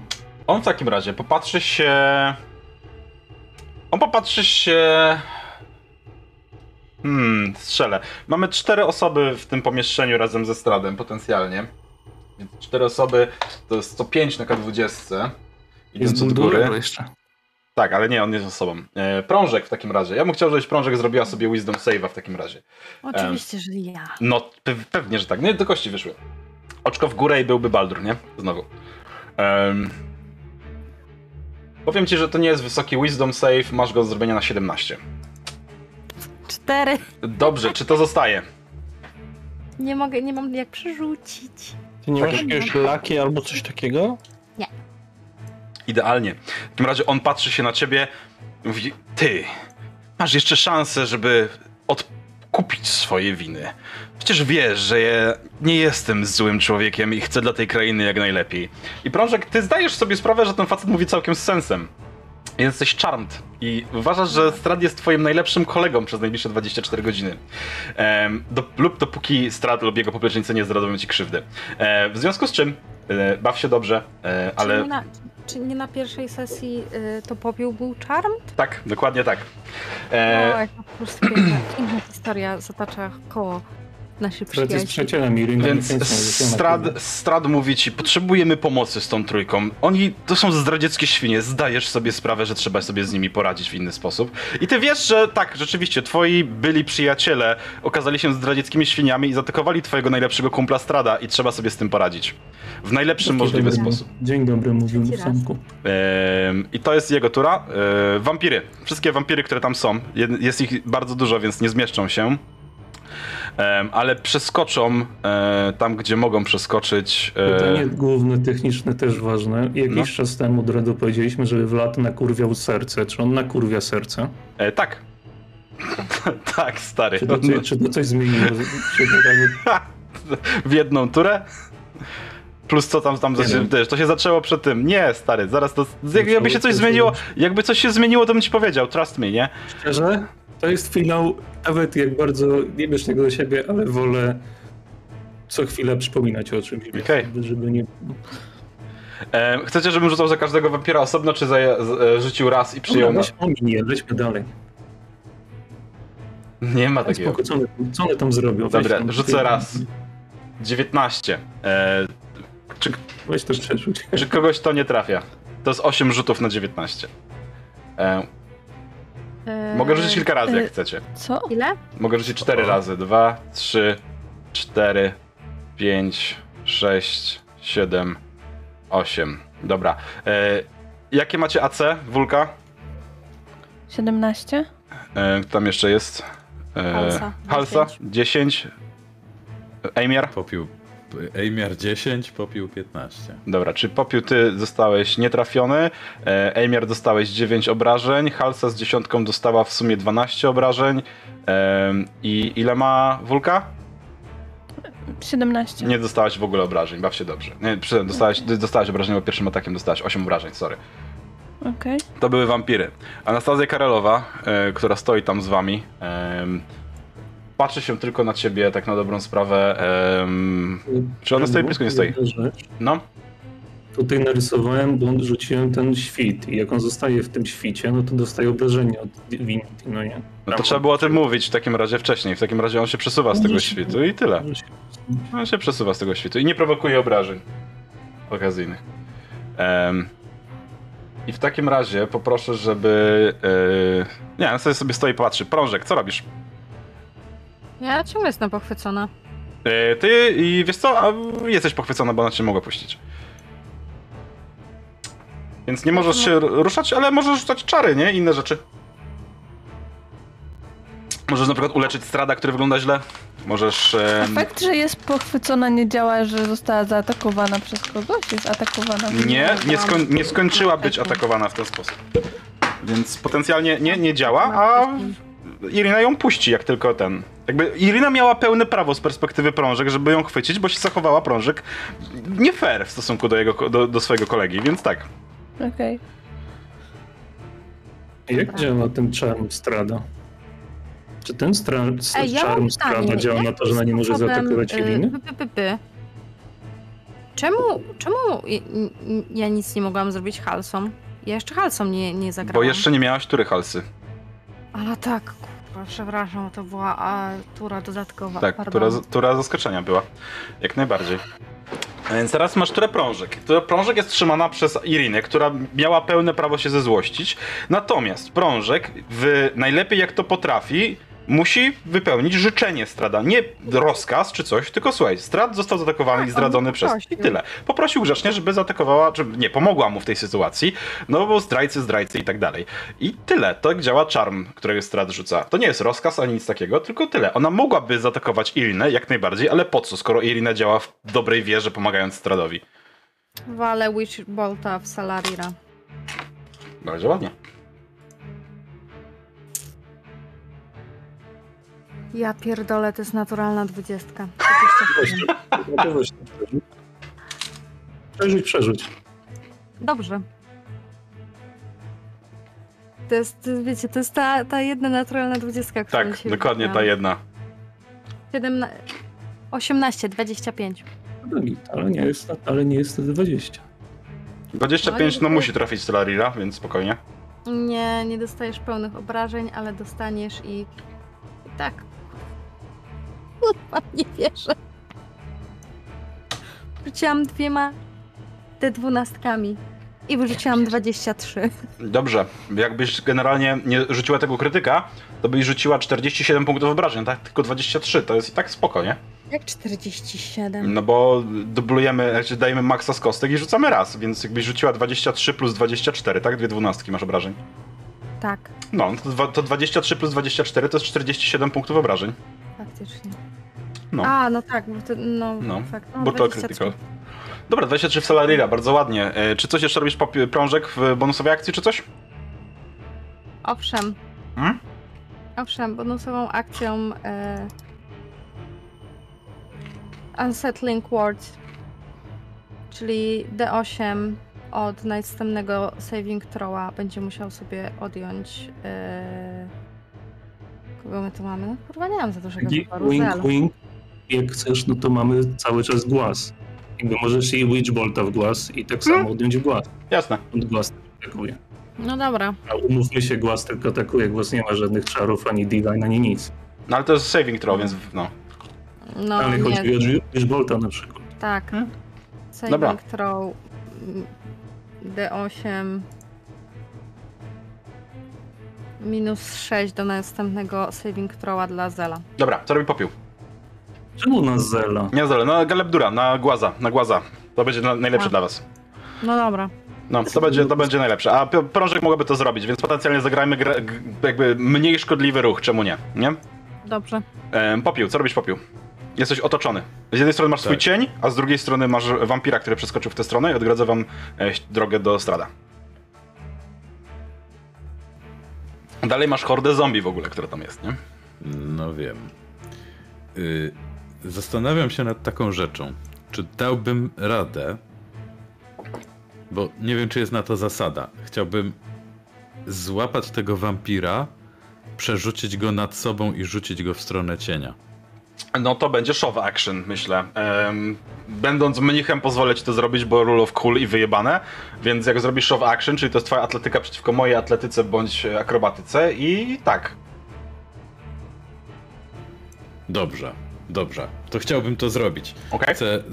On w takim razie popatrzy się. On popatrzy się. Hmm, strzelę. Mamy cztery osoby w tym pomieszczeniu razem ze Stradem potencjalnie. Więc cztery osoby to jest 105 na K20. Idąc Jest od góry. Jeszcze. Tak, ale nie, on jest osobą. E, prążek w takim razie. Ja bym chciał, żebyś prążek zrobiła sobie Wisdom Save'a w takim razie. Oczywiście, że ja. No, pe pewnie, że tak. Nie, do kości wyszły. Oczko w górę i byłby Baldur, nie? Znowu. Em, powiem ci, że to nie jest wysoki Wisdom Save, masz go do zrobienia na 17. Cztery. Dobrze, czy to zostaje? Nie mogę, nie mam jak przerzucić. Ty nie Tak. masz jakiegoś laki albo coś takiego? Idealnie. W takim razie on patrzy się na ciebie i mówi, ty, masz jeszcze szansę, żeby odkupić swoje winy. Przecież wiesz, że ja nie jestem złym człowiekiem i chcę dla tej krainy jak najlepiej. I Prążek, ty zdajesz sobie sprawę, że ten facet mówi całkiem z sensem. Jesteś charmed i uważasz, że Strad jest twoim najlepszym kolegą przez najbliższe 24 godziny. Em, do, lub dopóki Strad lub jego poplecznicy nie zrobią ci krzywdy. E, w związku z czym, e, baw się dobrze, e, ale... czy nie na pierwszej sesji y, to popiół był czarm? Tak, dokładnie tak. O, E, jak po prostu piękna, piękna historia zatacza koło naszej Fred jest przyjacielem Iringa. więc Strad, Strad mówi ci, potrzebujemy pomocy z tą trójką. Oni to są zdradzieckie świnie, zdajesz sobie sprawę, że trzeba sobie z nimi poradzić w inny sposób. I ty wiesz, że tak, rzeczywiście, twoi byli przyjaciele okazali się zdradzieckimi świniami i zaatakowali twojego najlepszego kumpla Strada i trzeba sobie z tym poradzić. W najlepszym możliwy sposób. Dzień dobry, Trzeci w zamku. Ehm, I to jest jego tura. Ehm, wampiry. Wszystkie wampiry, które tam są. Jed- Jest ich bardzo dużo, więc nie zmieszczą się. Ale przeskoczą e, tam, gdzie mogą przeskoczyć. e, Pytanie główne, techniczne też ważne. Jakiś No. czas temu Dredu powiedzieliśmy, że Vlad nakurwiał serce. Czy on nakurwia serce? e, tak. tak, stary. Czy to, coś- czy to coś zmieniło? Czy to tak- w jedną turę. Plus co tam, tam Nie wiesz, to się zaczęło przed tym. Nie, stary, zaraz to. jak- Jakby się coś zmieniło, jakby coś się zmieniło, to bym ci powiedział, trust me, nie? Szczerze? To jest finał, nawet jak bardzo nie bierz tego do siebie, ale wolę co chwilę przypominać o czymś, Okej. żeby- nie... E, chcecie, żebym rzucał za każdego wampira osobno, czy za, z, e, rzucił raz i przyjął weź ominie, lećmy dalej. Nie ma takiego. Spoko, co one, co one tam zrobią? Dobra, rzucę raz. 19. E, czy, Weź to przerzuć. czy kogoś to nie trafia? To jest 8 rzutów na 19. E, E, mogę rzucić kilka razy, jak e, chcecie. Co? Ile? Mogę rzucić 4 razy. 2, 3, 4, 5, 6, 7, 8. Dobra. E, jakie macie AC, Wulka? 17? E, tam jeszcze jest. E, Halsa, Halsa 10. 10. Ejmiar? Popił. Ejmiar 10, popił 15. Dobra, czy Popiu ty zostałeś nietrafiony, e, Ejmiar dostałeś 9 obrażeń, Halsa z dziesiątką dostała w sumie 12 obrażeń e, i ile ma Wulka? 17. Nie dostałaś w ogóle obrażeń, baw się dobrze. Nie, przy- dostałaś, dostałaś obrażenia, bo pierwszym atakiem dostałaś 8 obrażeń, sorry. Okej. To były wampiry. Anastazja Karelowa, e, która stoi tam z wami, patrzy się tylko na ciebie, tak na dobrą sprawę. Czy ona stoi blisko? Nie stoi. No, Tutaj narysowałem, bo rzuciłem ten świt i jak on zostaje w tym świcie, no to dostaje obrażenie od Divinity, no nie? no to trzeba było o tym mówić w takim razie wcześniej. W takim razie on się przesuwa z tego świtu i tyle. On się przesuwa z tego świtu i nie prowokuje obrażeń okazyjnych. Em, I w takim razie poproszę, żeby. Yy, nie, on sobie, sobie stoi i patrzy. Prążek, co robisz? Ja ciągle jestem pochwycona. Yy, ty i wiesz co? A, jesteś pochwycona, bo ona cię mogła puścić. Więc nie możesz się ruszać, ale możesz rzucać czary, nie? Inne rzeczy. Możesz na przykład uleczyć strada, który wygląda źle. Możesz. em, Fakt, że jest pochwycona nie działa, że została zaatakowana przez kogoś? Jest atakowana. Nie, nie, skoń, nie skończyła być atakowana w ten sposób. Więc potencjalnie nie, nie działa, a Irina ją puści, jak tylko ten. Jakby Irina miała pełne prawo z perspektywy prążek, żeby ją chwycić, bo się zachowała prążek nie fair w stosunku do, jego, do, do swojego kolegi, więc tak. Okej. Jak działa ten czarm strada? Czy ten stra... Ej, ja czarm strada działa na to, że ona nie może zaatakować y, Iriny? py. Czemu, czemu ja nic nie mogłam zrobić halsom? Ja jeszcze halsom nie, nie zagrałam. Bo jeszcze nie miałaś tury halsy. A tak, przepraszam, to była a, tura dodatkowa. Tak, pardon. tura, tura zaskoczenia była. Jak najbardziej. A więc teraz masz turę prążek. Tura prążek jest trzymana przez Irinę, która miała pełne prawo się zezłościć. Natomiast prążek, w, najlepiej jak to potrafi, musi wypełnić życzenie strada. Nie rozkaz czy coś, tylko słuchaj, strad został zaatakowany Tak, i zdradzony on przez... I tyle. Poprosił grzecznie, żeby zaatakowała, czy nie, pomogła mu w tej sytuacji, no bo zdrajcy, zdrajcy i tak dalej. I tyle. Tak działa czarm, którego strad rzuca. To nie jest rozkaz ani nic takiego, tylko tyle. Ona mogłaby zaatakować Irinę jak najbardziej, ale po co, skoro Irina działa w dobrej wierze, pomagając stradowi? Wale Witch Bolta w Salarira. Bardzo ładnie. Ja pierdolę, to jest naturalna dwudziestka. Przerzuć, przerzuć. Dobrze. To jest, wiecie, to jest ta, ta jedna naturalna dwudziestka, którą Tak, dzisiaj dokładnie ta wybrałam. jedna. 17, 18, 25. No git, ale nie jest, ale nie jest to 20. 25 no No musi trafić Stelarira, więc spokojnie. Nie, nie dostajesz pełnych obrażeń, ale dostaniesz i... I tak. Kurwa, nie wierzę. Rzuciłam dwiema D12 i wyrzuciłam 23. Dobrze, jakbyś generalnie nie rzuciła tego krytyka, to byś rzuciła 47 punktów obrażeń, tak? Tylko 23, to jest i tak spoko, nie? Jak 47? No bo dublujemy, znaczy dajemy maksa z kostek i rzucamy raz, więc jakbyś rzuciła 23 plus 24, tak? Dwie dwunastki masz obrażeń. Tak, No, to, to 23 plus 24 to jest 47 punktów obrażeń. faktycznie. No. A, no tak, bo to, no, No, fakt, no bo to 23. krytyko. Dobra, 23 w Salarira, bardzo ładnie. E, czy coś jeszcze robisz prążek w bonusowej akcji, czy coś? Owszem. Hmm? Owszem, bonusową akcją e... Unsettling Words, czyli D8 od następnego saving throwa będzie musiał sobie odjąć e... kogo my tu mamy? No kurwa nie mam za dużego wyboru. wing, Zel. Jak chcesz, no to mamy cały czas głaz. Jakby możesz jej Witch Bolta w głaz i tak samo odjąć głaz. Jasne. Od głaz atakuje. No dobra. A umówmy się, głaz tylko atakuje, głaz nie ma żadnych czarów, ani divine, ani nic. No ale to jest saving throw, więc no. No Ale nie, chodzi o Witch Bolta na przykład. tak. Hmm? Saving Dobra. throw mm, D8 minus 6 do następnego saving throwa dla Zela. Dobra, co robi popiół? Czemu na Zela? Nie na na Galebdura, na Głaza, na Głaza. To będzie na, najlepsze A. dla was. No dobra. No, to będzie, to będzie najlepsze. A prążek mogłoby to zrobić, więc potencjalnie zagrajmy gra, jakby mniej szkodliwy ruch, czemu nie? Nie? Dobrze. Ehm, popiół, co robisz popiół? Jesteś otoczony. Z jednej strony masz swój Tak. cień, a z drugiej strony masz wampira, który przeskoczył w tę stronę i odgradza wam e, drogę do strada. Dalej masz hordę zombie w ogóle, która tam jest, nie? No wiem. Y, zastanawiam się nad taką rzeczą. Czy dałbym radę, bo nie wiem, czy jest na to zasada. Chciałbym złapać tego wampira, przerzucić go nad sobą i rzucić go w stronę cienia. No to będzie show action, myślę. Em, będąc mnichem pozwolę ci to zrobić, bo rule of cool i wyjebane, więc jak zrobisz show action, czyli to jest twoja atletyka przeciwko mojej atletyce bądź akrobatyce i tak. Dobrze, dobrze. To chciałbym to zrobić. Okej? Chcę,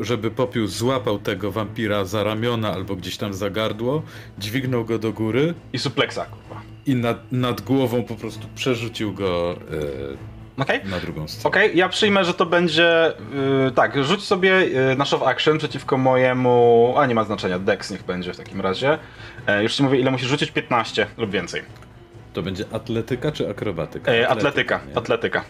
żeby Popiół złapał tego wampira za ramiona albo gdzieś tam za gardło, dźwignął go do góry I suplexa, kurwa. i nad, nad głową po prostu przerzucił go Okej? e, na drugą stronę. Okej, ja przyjmę, że to będzie. Yy, tak, rzuć sobie yy, na show action przeciwko mojemu. A nie ma znaczenia, Dex niech będzie w takim razie. E, już ci mówię, ile musisz rzucić? 15 lub więcej. To będzie atletyka czy akrobatyka? E, atletyka, atletyka.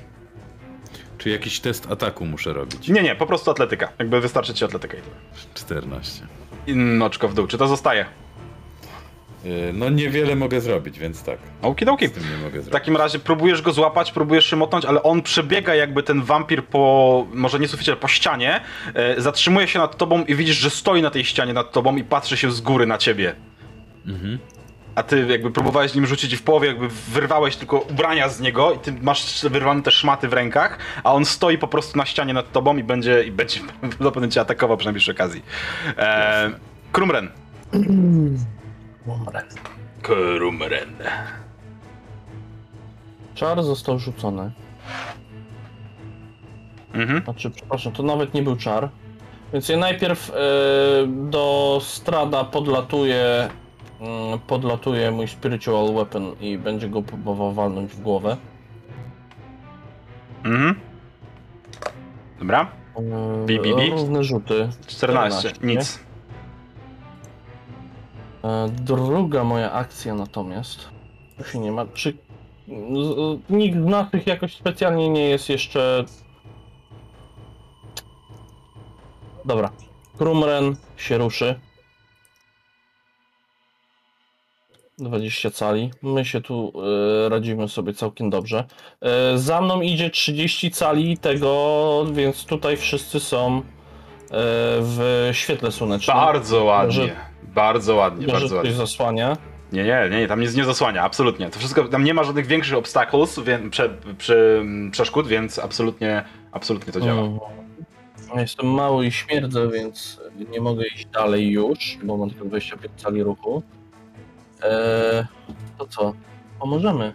Czy jakiś test ataku muszę robić? Nie, nie, po prostu atletyka. Jakby wystarczy ci atletyka i tyle. 14. I oczko w dół. Czy to zostaje? E, No niewiele mogę zrobić, więc tak. Okidoki. Nie mogę W takim razie próbujesz go złapać, próbujesz się motnąć, ale on przebiega jakby ten wampir po, może nie suficie, ale po ścianie, e, zatrzymuje się nad tobą i widzisz, że stoi na tej ścianie nad tobą i patrzy się z góry na ciebie. Mhm. A ty jakby próbowałeś nim rzucić i w połowie jakby wyrwałeś tylko ubrania z niego i ty masz wyrwane te szmaty w rękach, a on stoi po prostu na ścianie nad tobą i będzie, i będzie prawdopodobnie cię atakował przy najbliższej okazji. E, Krumren. Krumren. Czar został rzucony. Mhm. Znaczy, przepraszam, to nawet nie był czar. Więc ja najpierw e, do strada podlatuje, mm, podlatuje mój spiritual weapon i będzie go próbował walnąć w głowę. Mhm. Dobra. E, Bi, bi, bi. Równe rzuty. 14. 14, nie? Nic. E, druga moja akcja natomiast. Tu się nie ma. Czy nikt z naszych jakoś specjalnie nie jest jeszcze. Dobra. Krumren się ruszy. 20 cali. My się tu e, radzimy sobie całkiem dobrze. E, za mną idzie 30 cali tego, więc tutaj wszyscy są e, w świetle słonecznym. Bardzo ładnie. Że- Bardzo ładnie, Chyba, że bardzo ładnie. zasłania. Nie, nie, nie, tam nic nie zasłania, absolutnie. To wszystko, tam nie ma żadnych większych obstacles, wie, prze, przeszkód, więc absolutnie, absolutnie to działa. Mhm. Jestem mały i śmierdzę, więc nie mogę iść dalej już, bo mam tylko 25 cali ruchu. Eee, to co? Pomożemy.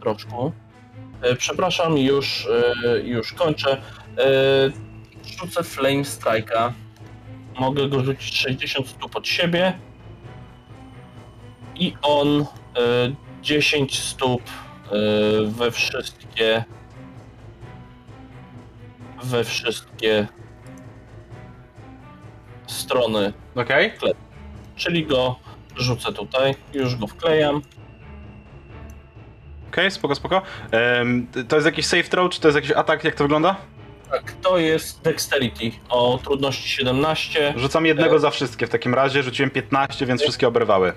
Troszkę. E, przepraszam, już, e, już kończę. E, rzucę Flame Strike'a. Mogę go rzucić 60 stóp od siebie. I on e, 10 stóp e, we wszystkie we wszystkie strony, Okej? czyli go rzucę tutaj, już go wklejam. Okej, spoko, spoko. Em, to jest jakiś safe throw, czy to jest jakiś atak, jak to wygląda? Tak, to jest Dexterity o trudności 17. Rzucam jednego za wszystkie w takim razie, rzuciłem 15, więc wszystkie oberwały.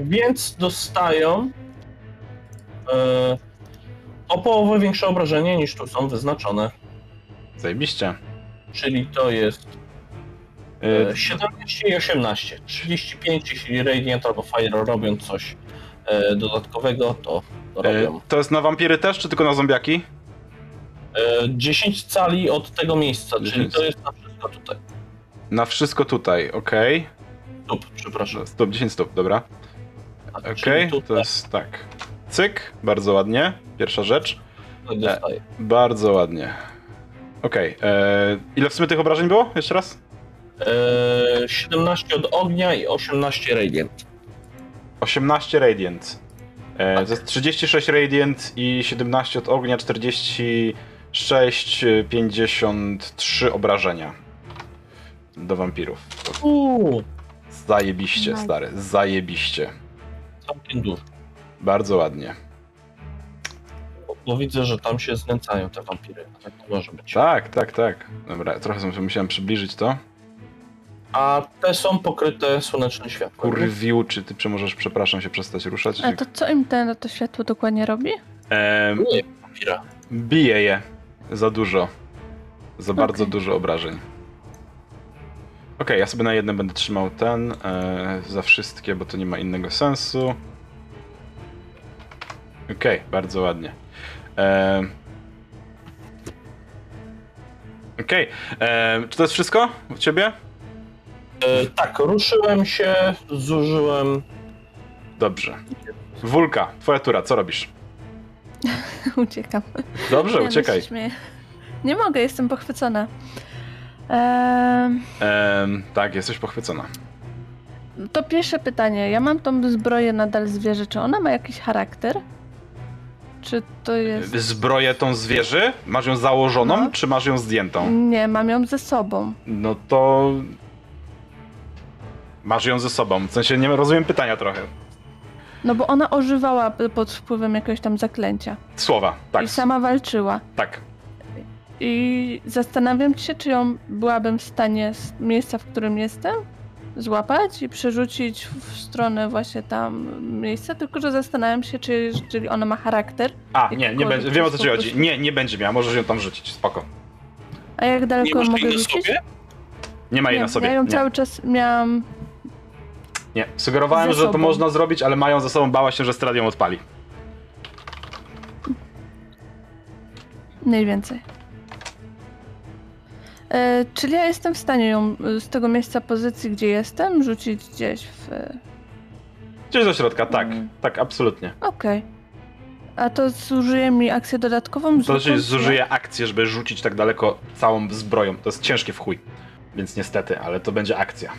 Więc dostają e, o połowę większe obrażenie niż tu są wyznaczone. Zajebiście. Czyli to jest e, 17 i 18. 35, jeśli Radiant albo Fire robią coś e, dodatkowego, to robią. to jest na wampiry też, czy tylko na zombiaki? E, 10 cali od tego miejsca, czyli 10. to jest na wszystko tutaj. Na wszystko tutaj, okej. Stóp, przepraszam. Stóp, 10 stóp, dobra. Tak, Okej, czyli to jest tak. Cyk, bardzo ładnie. Pierwsza rzecz. dostaję. Bardzo ładnie. Okej, e, ile w sumie tych obrażeń było? Jeszcze raz? E, 17 od ognia i 18 Radiant. 18 Radiant. E, to jest 36 Radiant i 17 od ognia, 46, e, 53 obrażenia. Do wampirów. Uuu, Zajebiście, Nice. stary, zajebiście. całkiem dużo. Bardzo ładnie. Bo, bo widzę, że tam się znęcają te wampiry. Tak może być. Tak, tak, tak. Dobra, trochę sobie musiałem przybliżyć to. A te są pokryte słonecznym światłem. Kurwiu, czy ty możesz, przepraszam, się przestać ruszać? A to co im ten, to światło dokładnie robi? Em, Nie, wampira. bije je za dużo. Za bardzo Okej. dużo obrażeń. Okej, ja sobie na jednym będę trzymał ten e, za wszystkie, bo to nie ma innego sensu. Okej, bardzo ładnie. Em. Okej, czy to jest wszystko u ciebie? E, tak, ruszyłem się, zużyłem. Dobrze. Wulka, twoja tura, co robisz? Uciekam. Dobrze, Nie, no uciekaj. Nie mogę, jestem pochwycona. Ehm, tak, jesteś pochwycona. to pierwsze pytanie. Ja mam tą zbroję nadal zwierzę. Czy ona ma jakiś charakter? Czy to jest... Zbroję tą zwierzy? Masz ją założoną, No. czy masz ją zdjętą? Nie, mam ją ze sobą. No to... Masz ją ze sobą. W sensie nie rozumiem pytania trochę. No bo ona ożywała pod wpływem jakiegoś tam zaklęcia. Słowa, tak, I sama walczyła. tak. I zastanawiam się, czy ją byłabym w stanie z miejsca, w którym jestem, złapać i przerzucić w stronę właśnie tam miejsca, tylko że zastanawiam się, czy jeżeli ona ma charakter, A, nie, nie będzie, wiem o co ci chodzi. Nie, nie będzie miała, możesz ją tam rzucić, spoko. a jak Nie daleko masz mogę rzucić? sobie? Nie ma jej nie, na sobie. ja ją nie. cały czas miałam... Nie, sugerowałem, że to można zrobić, ale mają ze sobą, bała się, że Strad ją odpali. Mniej więcej. E, czyli ja jestem w stanie ją y, z tego miejsca pozycji, gdzie jestem, rzucić gdzieś w... e, Gdzieś do środka, tak, Mm. tak, absolutnie. Okej. A to zużyje mi akcję dodatkową? To znaczy czy zużyje akcję, żeby rzucić tak daleko całą zbroją. To jest ciężkie w chuj. Więc niestety, ale to będzie akcja.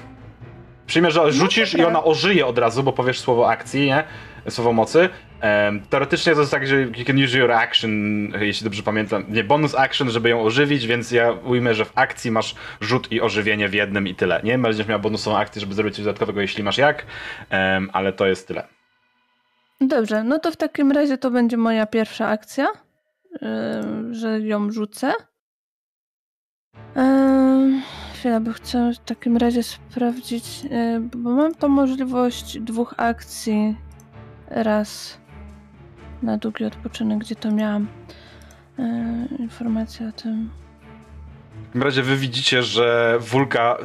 Przyjmę, że rzucisz i dobra. ona ożyje od razu, bo powiesz słowo akcji, nie? Słowo mocy. Em, teoretycznie to jest tak, że you can use your action, jeśli dobrze pamiętam. Nie, bonus action, żeby ją ożywić, więc ja ujmę, że w akcji masz rzut i ożywienie w jednym i tyle. Nie będziesz miał bonusową akcję, żeby zrobić coś dodatkowego, jeśli masz jak, em, ale to jest tyle. Dobrze, no to w takim razie to będzie moja pierwsza akcja, ym, że ją rzucę. Ym, Chwila, bo chcę w takim razie sprawdzić, y, bo mam tą możliwość dwóch akcji raz na długi odpoczynek, gdzie to miałam. Y, Informacja o tym. Takim razie wy widzicie, że Wulka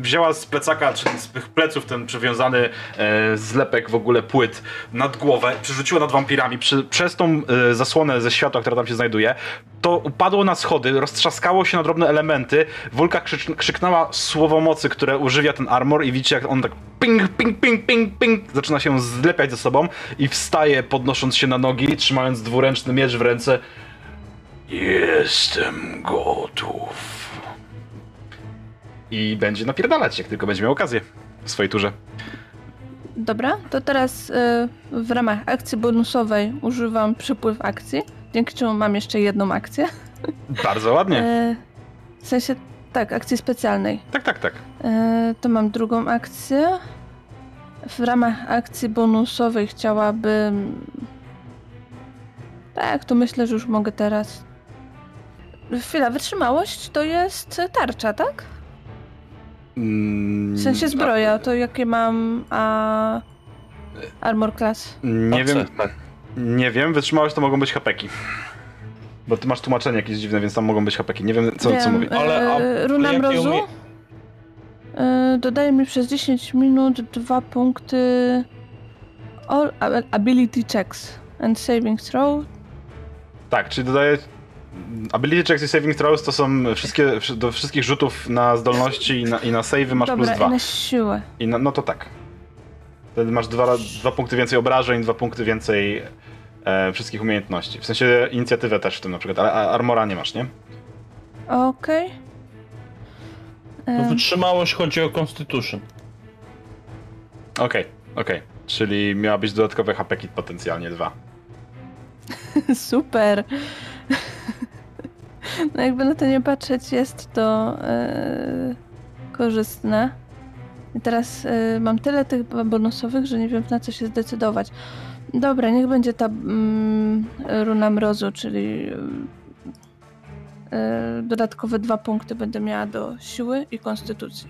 wzięła z plecaka, czy z tych pleców ten przywiązany e, zlepek w ogóle płyt nad głowę, przerzuciła nad wampirami. Przy, przez tą e, zasłonę ze światła, która tam się znajduje, to upadło na schody, roztrzaskało się na drobne elementy. Wulka krzycz, krzyknęła słowo mocy, które używia ten armor i widzicie, jak on tak ping, ping, ping, ping, ping zaczyna się zlepiać ze sobą i wstaje, podnosząc się na nogi, trzymając dwuręczny miecz w ręce. Jestem gotów. I będzie napierdalać, jak tylko będzie miał okazję w swojej turze. Dobra, to teraz y, w ramach akcji bonusowej używam przypływ akcji, dzięki czemu mam jeszcze jedną akcję. Bardzo ładnie. E, w sensie, tak, akcji specjalnej. Tak, tak, tak. E, to mam drugą akcję. W ramach akcji bonusowej chciałabym. Tak, to myślę, że już mogę teraz. Chwila, wytrzymałość to jest tarcza, tak? Mm, W sensie zbroja, to jakie mam a... armor class. Nie wiem, tak. nie wiem, wytrzymałość to mogą być hapeki. Bo ty masz tłumaczenie jakieś dziwne, więc tam mogą być hapeki. Nie wiem, co, co Wiem, mówi. Ale, a e, runa mrozu. umie- E, dodaje mi przez 10 minut dwa punkty all ab- ability checks and saving throw. Tak, czyli dodaję... Ability checks i saving throws to są wszystkie, do wszystkich rzutów na zdolności i na, i na savey masz Dobra, plus dwa. i na siłę. I na, no to tak. Wtedy masz dwa, dwa punkty więcej obrażeń, dwa punkty więcej e, wszystkich umiejętności. W sensie inicjatywę też w tym na przykład, ale armora nie masz, nie? Okej. To Em, wytrzymałość chodzi o Constitution. Okej, okej. Czyli miałabyś dodatkowe hapeki potencjalnie dwa. Super. No jakby na to nie patrzeć, jest to e, korzystne. I teraz e, mam tyle tych bonusowych, że nie wiem na co się zdecydować. Dobra, niech będzie ta mm, runa mrozu, czyli e, dodatkowe dwa punkty będę miała do siły i konstytucji.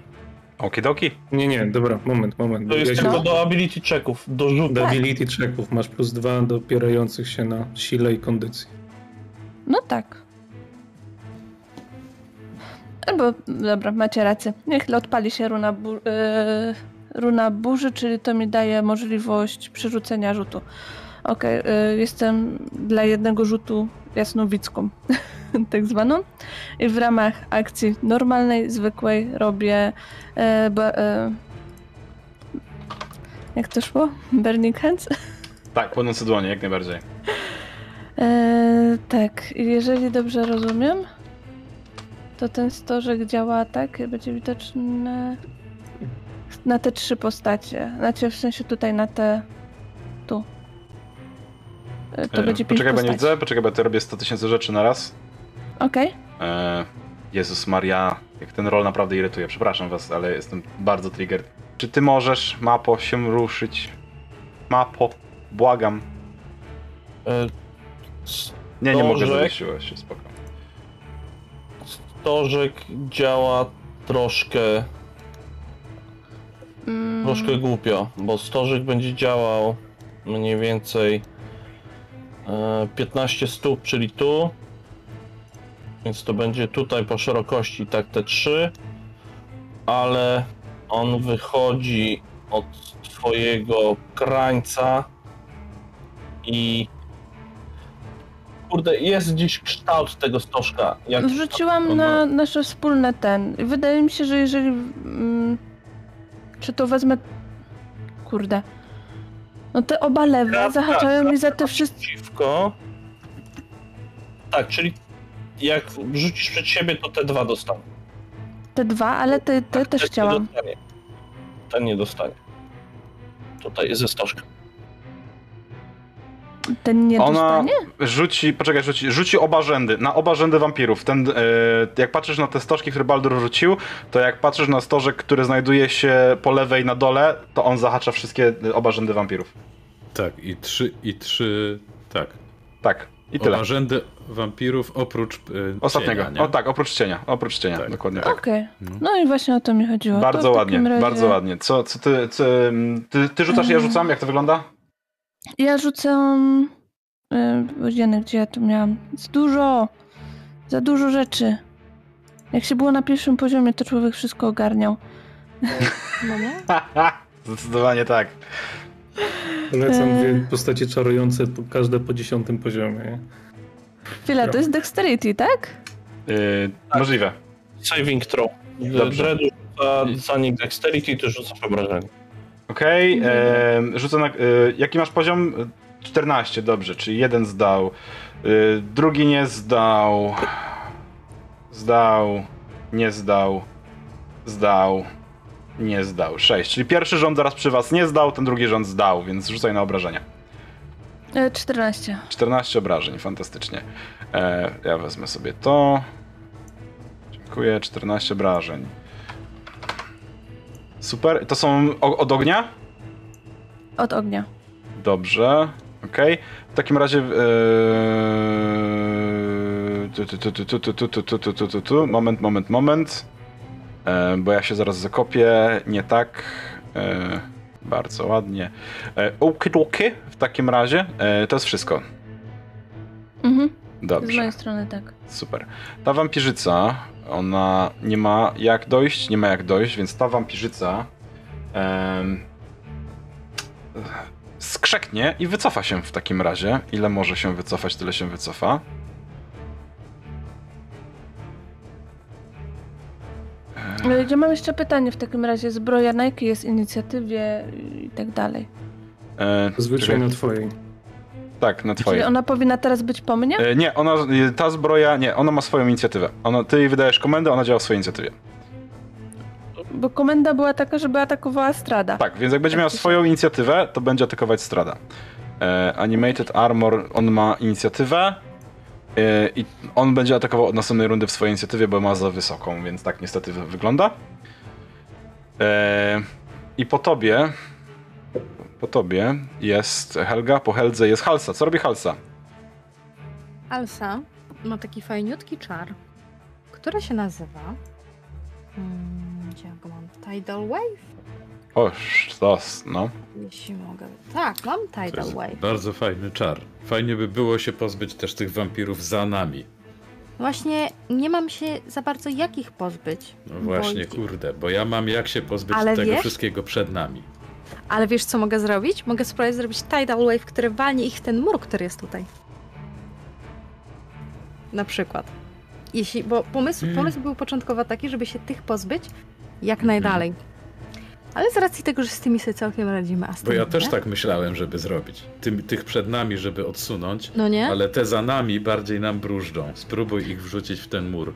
Okidoki. Nie, nie, dobra, moment, moment. To jest ja tylko No. do ability checków, do rzutu. do ability checków masz plus dwa do opierających się na sile i kondycji. No tak. Albo, dobra, macie rację. Niech odpali się runa, bu- e, runa burzy, czyli to mi daje możliwość przerzucenia rzutu. Okej, y, jestem dla jednego rzutu jasnowicką, tak zwaną. I w ramach akcji normalnej, zwykłej robię. Ba, e, jak to szło? Burning Hands? Tak, płonące dłonie, jak najbardziej. E, tak, jeżeli dobrze rozumiem, to ten stożek działa tak, będzie widoczny na te trzy postacie. Znaczy w sensie tutaj na te. tu. To E, będzie pięć Poczekaj, bo nie widzę, poczekaj, bo ja tu robię 100 tysięcy rzeczy na raz. Okej. E, Jezus Maria, jak ten rol naprawdę irytuje. Przepraszam was, ale jestem bardzo triggered. Czy ty możesz, Mapo, się ruszyć? Mapo, błagam. E, Nie, nie mogę, zawiesiłeś się, spoko. Stożek działa troszkę, troszkę głupio, bo stożek będzie działał mniej więcej e, 15 stóp, czyli tu. Więc to będzie tutaj po szerokości tak te trzy, ale on wychodzi od twojego krańca i kurde, jest gdzieś kształt tego stożka. Jak Wrzuciłam na nasze wspólne ten. I Wydaje mi się, że jeżeli. Mm, czy to wezmę. Kurde. No te oba lewe zahaczają mi za te wszystkie. przeciwko. Tak, czyli jak rzucisz przed siebie, to te dwa dostaną. Te dwa, ale te, te Tak, też ten chciałam. Nie dostanie. Ten nie dostanie. Tutaj ze stożka. Ten nie Ona dostanie? rzuci, poczekaj, rzuci, rzuci oba rzędy, na oba rzędy wampirów. Ten, e, jak patrzysz na te stożki, które Baldur rzucił, to jak patrzysz na stożek, który znajduje się po lewej na dole, to on zahacza wszystkie e, oba rzędy wampirów. Tak, i trzy, i trzy, tak. Tak, i tyle. Oba rzędy wampirów oprócz y, Ostatniego. Cienia, nie? o tak, oprócz cienia. Oprócz cienia, Tak, dokładnie tak. tak. Okej. No. No i właśnie o to mi chodziło. Bardzo to ładnie, razie... bardzo ładnie. Co, co ty, ty, ty, ty rzucasz, ja rzucam? Jak to wygląda? Ja rzucę. Yy, Jeny, gdzie ja tu miałam? Jest dużo! Za dużo rzeczy. Jak się było na pierwszym poziomie, to człowiek wszystko ogarniał. No nie? Zdecydowanie tak. Polecam dwie postacie czarujące, po- każde po dziesiątym poziomie. Chwila, to jest dexterity, tak? Yy, Możliwe. Saving throw. Dobrze. Dread rzuca zanik dexterity, ty rzucasz obrażenie. Okej, okay, rzucę na... y, jaki masz poziom? Y, 14, dobrze, czyli jeden zdał. Y, drugi nie zdał. Zdał. Nie zdał. Zdał. Nie zdał. 6. Czyli pierwszy rząd zaraz przy was nie zdał, ten drugi rząd zdał, więc rzucaj na obrażenia. E, 14. 14 obrażeń, fantastycznie. E, ja wezmę sobie to. Dziękuję, 14 obrażeń. Super. To są od ognia? Od ognia. Dobrze. Okay. W takim razie. Moment, moment, moment. Bo ja się zaraz zakopię. Nie tak. Bardzo ładnie. Okidoki w takim razie. To jest wszystko. Mhm. Dobrze. Z mojej strony tak. Super. Ta wampirzyca ona nie ma jak dojść, nie ma jak dojść, więc ta wampirzyca em, skrzeknie i wycofa się w takim razie. Ile może się wycofać, tyle się wycofa. E, Ja mam jeszcze pytanie w takim razie. Zbroja na jakiej jest inicjatywie i tak dalej? E, czekaj, na twojej. Tak, na Czyli twojej. ona powinna teraz być po mnie? E, nie, ona, e, ta zbroja, nie, ona ma swoją inicjatywę. Ona, ty jej wydajesz komendę, ona działa w swojej inicjatywie. Bo komenda była taka, żeby atakowała Strada. Tak, więc jak będzie Tak miała siak. swoją inicjatywę, to będzie atakować Strada. E, Animated Armor, on ma inicjatywę e, i on będzie atakował od następnej rundy w swojej inicjatywie, bo ma za wysoką, więc tak niestety wy- wygląda. E, I po tobie, po tobie jest Helga, po Heldze jest Halsa. Co robi Halsa? Alsa ma taki fajniutki czar, który się nazywa. Hmm, gdzie ja go mam? Tidal Wave? O, sztos, no. Jeśli mogę. Tak, mam Tidal Wave. bardzo fajny czar. Fajnie by było się pozbyć też tych wampirów za nami. Właśnie nie mam się za bardzo jak ich pozbyć. No bo właśnie, je- kurde, bo ja mam jak się pozbyć Ale tego wiesz- wszystkiego przed nami. Ale wiesz, co mogę zrobić? Mogę spróbować zrobić tidal wave, który walnie ich w ten mur, który jest tutaj. Na przykład. Jeśli, bo pomysł, Mm. pomysł był początkowo taki, żeby się tych pozbyć jak najdalej. Ale z racji tego, że z tymi sobie całkiem radzimy, Bo ja tymi też nie, tak myślałem, żeby zrobić. Tym, tych przed nami, żeby odsunąć, No nie? ale te za nami bardziej nam brużdżą. Spróbuj ich wrzucić w ten mur.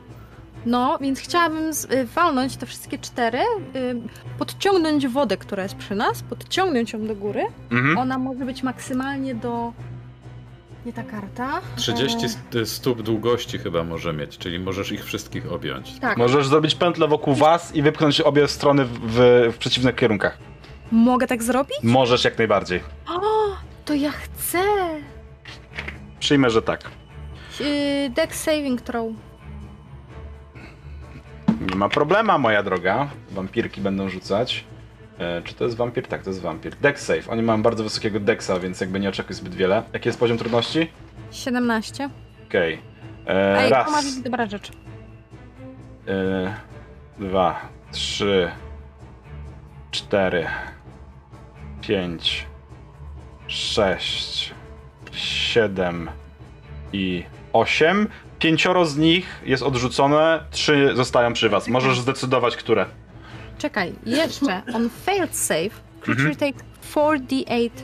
No, więc chciałabym z, y, walnąć te wszystkie cztery, y, podciągnąć wodę, która jest przy nas, podciągnąć ją do góry. Mhm. Ona może być maksymalnie do... Nie ta karta. 30 E, st- stóp długości chyba może mieć, czyli możesz ich wszystkich objąć. tak, Możesz zrobić pętlę wokół was i wypchnąć obie strony w, w, w przeciwnych kierunkach. mogę tak zrobić? Możesz jak najbardziej. O, to ja chcę! Przyjmę, że tak. Yy, deck saving throw. Nie ma problema, moja droga. Wampirki będą rzucać. E, czy to jest wampir? Tak, to jest wampir. Dex save. Oni mają bardzo wysokiego dexa, więc jakby nie oczekuj zbyt wiele. Jaki jest poziom trudności? 17. Okej. E, Ej, Raz. to ma być dobra rzecz. E, dwa, trzy, cztery, pięć, sześć, siedem i osiem. Pięcioro z nich jest odrzucone, trzy zostają przy was. Możesz zdecydować, które. Czekaj, jeszcze. On failed save. Creature Mhm. take 4d8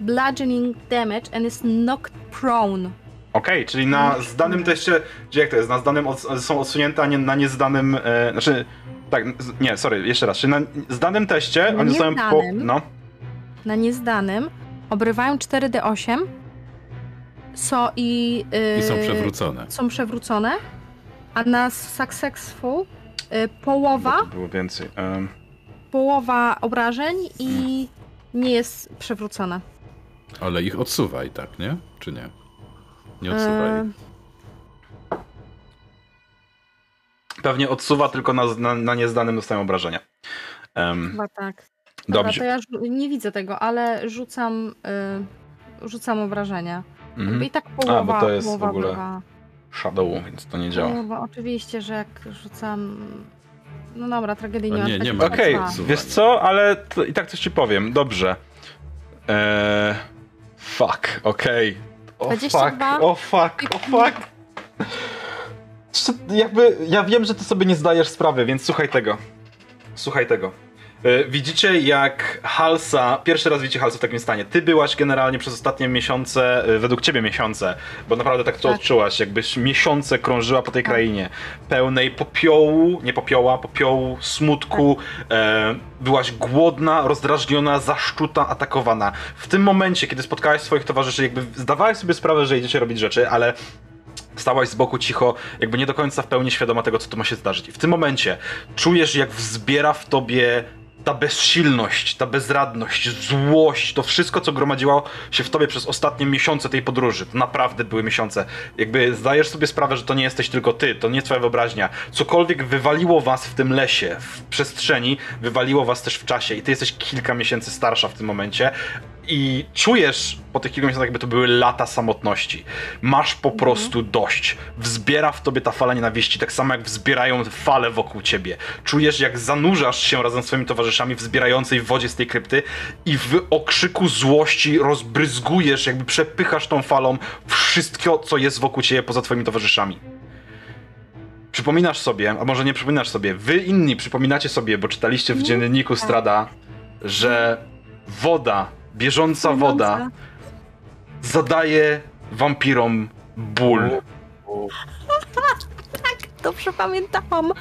bludgeoning damage and is knocked prone. Okej, czyli na zdanym teście, gdzie jak to jest, na zdanym od, są odsunięte, a nie na niezdanym, e, znaczy, tak, z, nie, sorry, jeszcze raz, czyli na zdanym teście Na oni zostają po, no, Na niezdanym obrywają 4d8 so i, yy, I są przewrócone. są przewrócone, a na successful yy, połowa, bo to było więcej. em, połowa obrażeń i nie jest przewrócona. Ale ich odsuwaj, tak, nie? Czy nie? Nie odsuwaj. Yy, ich. pewnie odsuwa, tylko na, na, na niezdanym dostają obrażenia. Em, chyba tak. Dobra, dobrze. to ja nie widzę tego, ale rzucam, yy, rzucam obrażenia. Mhm. I tak połowa, bo to jest w połowa ogóle bywa. Shadow, więc to nie działa. Połowa, oczywiście, że jak rzucam... No dobra, tragedii nie O ma. nie, nie ma. Okej, odsuwania. wiesz co, ale to, i tak coś ci powiem, dobrze. Eee, fuck, okej. O fuck, 22. o fuck, o fuck. Czy- Jakby, ja wiem, że ty sobie nie zdajesz sprawy, więc słuchaj tego. Słuchaj tego. E, Widzicie, jak Halsa, pierwszy raz widzicie Halsa w takim stanie. Ty byłaś generalnie przez ostatnie miesiące, e, według ciebie miesiące, bo naprawdę tak to Tak. odczułaś, jakbyś miesiące krążyła po tej krainie, pełnej popiołu, nie popioła, popiołu, smutku, e, byłaś głodna, rozdrażniona, zaszczuta, atakowana. W tym momencie, kiedy spotkałaś swoich towarzyszy, jakby zdawałaś sobie sprawę, że idziecie robić rzeczy, ale stałaś z boku cicho, jakby nie do końca w pełni świadoma tego, co tu ma się zdarzyć. I w tym momencie czujesz, jak wzbiera w tobie ta bezsilność, ta bezradność, złość, to wszystko, co gromadziło się w tobie przez ostatnie miesiące tej podróży. To naprawdę były miesiące. Jakby zdajesz sobie sprawę, że to nie jesteś tylko ty, to nie twoja wyobraźnia. Cokolwiek wywaliło was w tym lesie, w przestrzeni, wywaliło was też w czasie. I ty jesteś kilka miesięcy starsza w tym momencie. I czujesz po tych kilku miesiącach, jakby to były lata samotności. Masz po prostu dość. Wzbiera w tobie ta fala nienawiści, tak samo jak wzbierają fale wokół ciebie. Czujesz, jak zanurzasz się razem z swoimi towarzyszami w zbierającej wodzie z tej krypty i w okrzyku złości rozbryzgujesz, jakby przepychasz tą falą wszystko, co jest wokół ciebie poza twoimi towarzyszami. Przypominasz sobie, a może nie przypominasz sobie, wy inni przypominacie sobie, bo czytaliście w dzienniku Strada, że woda, bieżąca woda zadaje wampirom ból. Dobrze pamiętałam.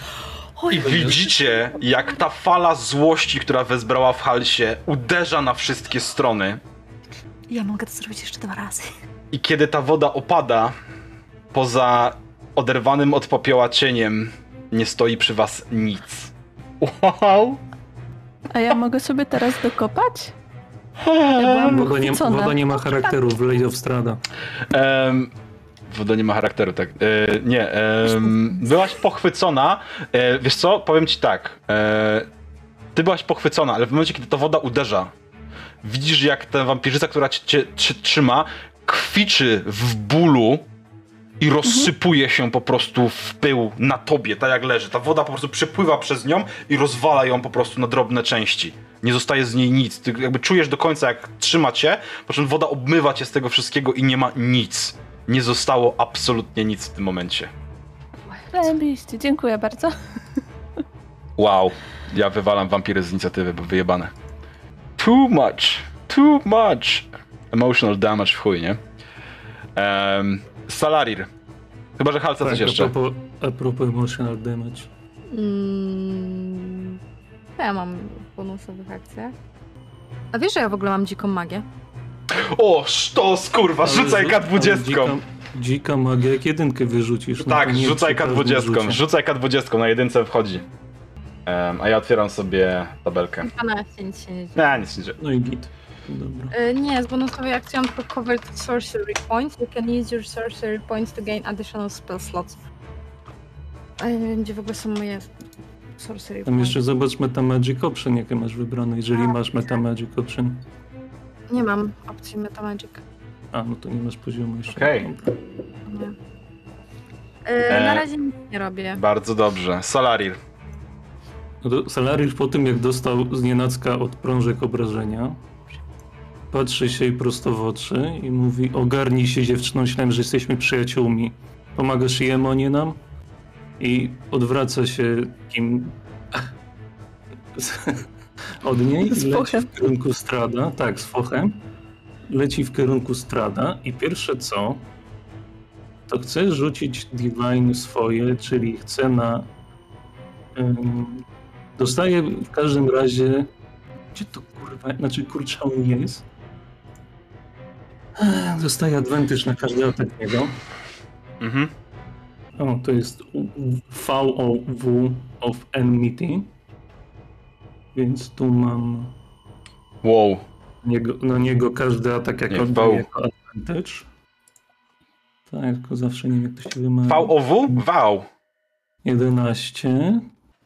Oj, I widzicie, jak ta fala złości, która wezbrała w halsie, uderza na wszystkie strony. ja mogę to zrobić jeszcze dwa razy. I kiedy ta woda opada, poza oderwanym od popioła cieniem, nie stoi przy was nic. Wow! A ja mogę sobie teraz dokopać? Ja Woda nie, woda nie ma charakteru w Lady of Strada. Em, woda nie ma charakteru, tak. E, nie, em, byłaś pochwycona. E, wiesz co, powiem ci tak. E, ty byłaś pochwycona, ale w momencie, kiedy ta woda uderza, widzisz, jak ta wampirzyca, która cię, cię, cię trzyma, kwiczy w bólu i rozsypuje się po prostu w pył na tobie, tak jak leży. Ta woda po prostu przepływa przez nią i rozwala ją po prostu na drobne części. Nie zostaje z niej nic. Ty jakby czujesz do końca, jak trzyma cię, po czym woda obmywa cię z tego wszystkiego i nie ma nic. Nie zostało absolutnie nic w tym momencie. Zajebiście, dziękuję bardzo. Wow. Ja wywalam wampiry z inicjatywy, bo wyjebane. Too much. Too much. Emotional damage w chuj, nie? Um, Salarir. Chyba, że Halca coś Tak, jeszcze. A propos, a propos emotional damage. Mm, co ja mam w bonusowych akcjach? A wiesz, że ja w ogóle mam dziką magię? O, sztos, kurwa, rzucaj rzuć- ale K20. Dzika, dzika magia, jak jedynkę wyrzucisz. no to Tak, nie rzucaj przy każdym K20, rzucie. rzucaj K20, na jedynce wchodzi. Em, a ja otwieram sobie tabelkę. 12, nic się nie dzieje. Nie, nic nie dzieje. No i git. Dobra. Y, Nie, z bonusowej akcji mam tylko covered sorcery points. You can use your sorcery points to gain additional spell slots. A ja nie wiem, gdzie w ogóle są moje sorcery Tam jeszcze zobacz Metamagic Option, jakie masz wybrane, jeżeli masz Metamagic Option. Nie mam opcji Metamagic. A, no to nie masz poziomu jeszcze. Okej. Dobra. Nie. Y, E, Na razie nic nie robię. Bardzo dobrze. Salarir. No to Salariusz po tym, jak dostał z nienacka od prążek obrażenia, patrzy się jej prosto w oczy i mówi ogarnij się dziewczyną, myślałem, że jesteśmy przyjaciółmi. Pomagasz jemu, a nie nam? I odwraca się kim od niej Z i leci w kierunku strada. Tak, z fochem. Leci w kierunku strada i pierwsze co, to chce rzucić divine swoje, czyli chce na Ym, Dostaje w każdym razie. Gdzie to kurwa? Znaczy kurczał jest. Ech, Dostaje advantage na każdy atak niego. Mhm. O, to jest VOW of Enmity. Więc tu mam Wow. niego, na niego każdy atak jak Nie, oddaje jako advantage. Tak, tylko zawsze nie wiem jak to się wymawia. VOW? Wow. 11,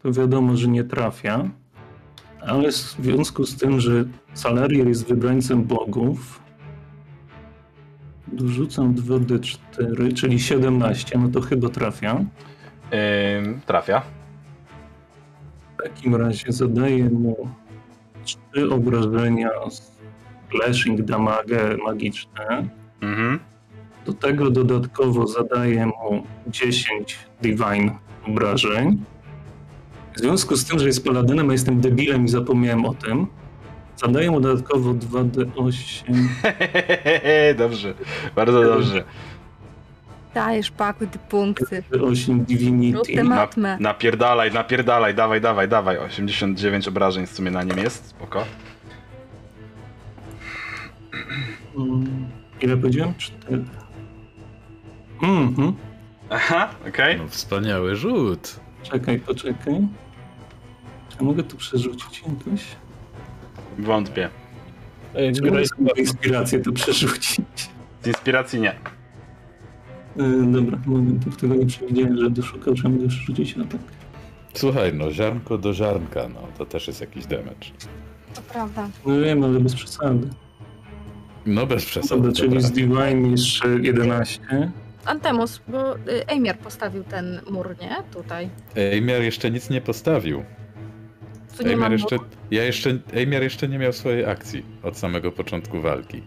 to wiadomo, że nie trafia, ale w związku z tym, że Salarier jest wybrańcem bogów, dorzucam 2d4, czyli 17, no to chyba trafia. Ym, trafia. W takim razie zadaję mu 3 obrażenia z slashing damage magiczne. Mhm. Do tego dodatkowo zadaję mu 10 divine obrażeń. W związku z tym, że jest paladynem, a jestem debilem i zapomniałem o tym, zadaję mu dodatkowo 2d8. dobrze. Bardzo dobrze. Dajesz pakuj te punkty. 8 divinity. Matmę. Napierdalaj, napierdalaj, dawaj, dawaj, dawaj. 89 obrażeń w sumie na nim jest, spoko. Mm, Ile powiedziałem? 4. Mhm. Aha, okej. No, wspaniały rzut. Czekaj, poczekaj. Czy mogę tu przerzucić jakoś? Wątpię. Sobie inspirację tu przerzucić? Z inspiracji nie. Yy, dobra, moment, tego nie przewidziałem, że doszukał, że mogę przerzucić atak. Słuchaj, no ziarnko do ziarnka, no to też jest jakiś damage. To prawda. No wiem, ale bez przesady. No bez przesady. Dobra, czyli z Divine jeszcze 11. Antemus, bo y, Emir postawił ten mur, nie? Tutaj. Ejmiar jeszcze nic nie postawił. Tu nie Ejmiar mam jeszcze, ja jeszcze, Ejmiar jeszcze nie miał swojej akcji od samego początku walki.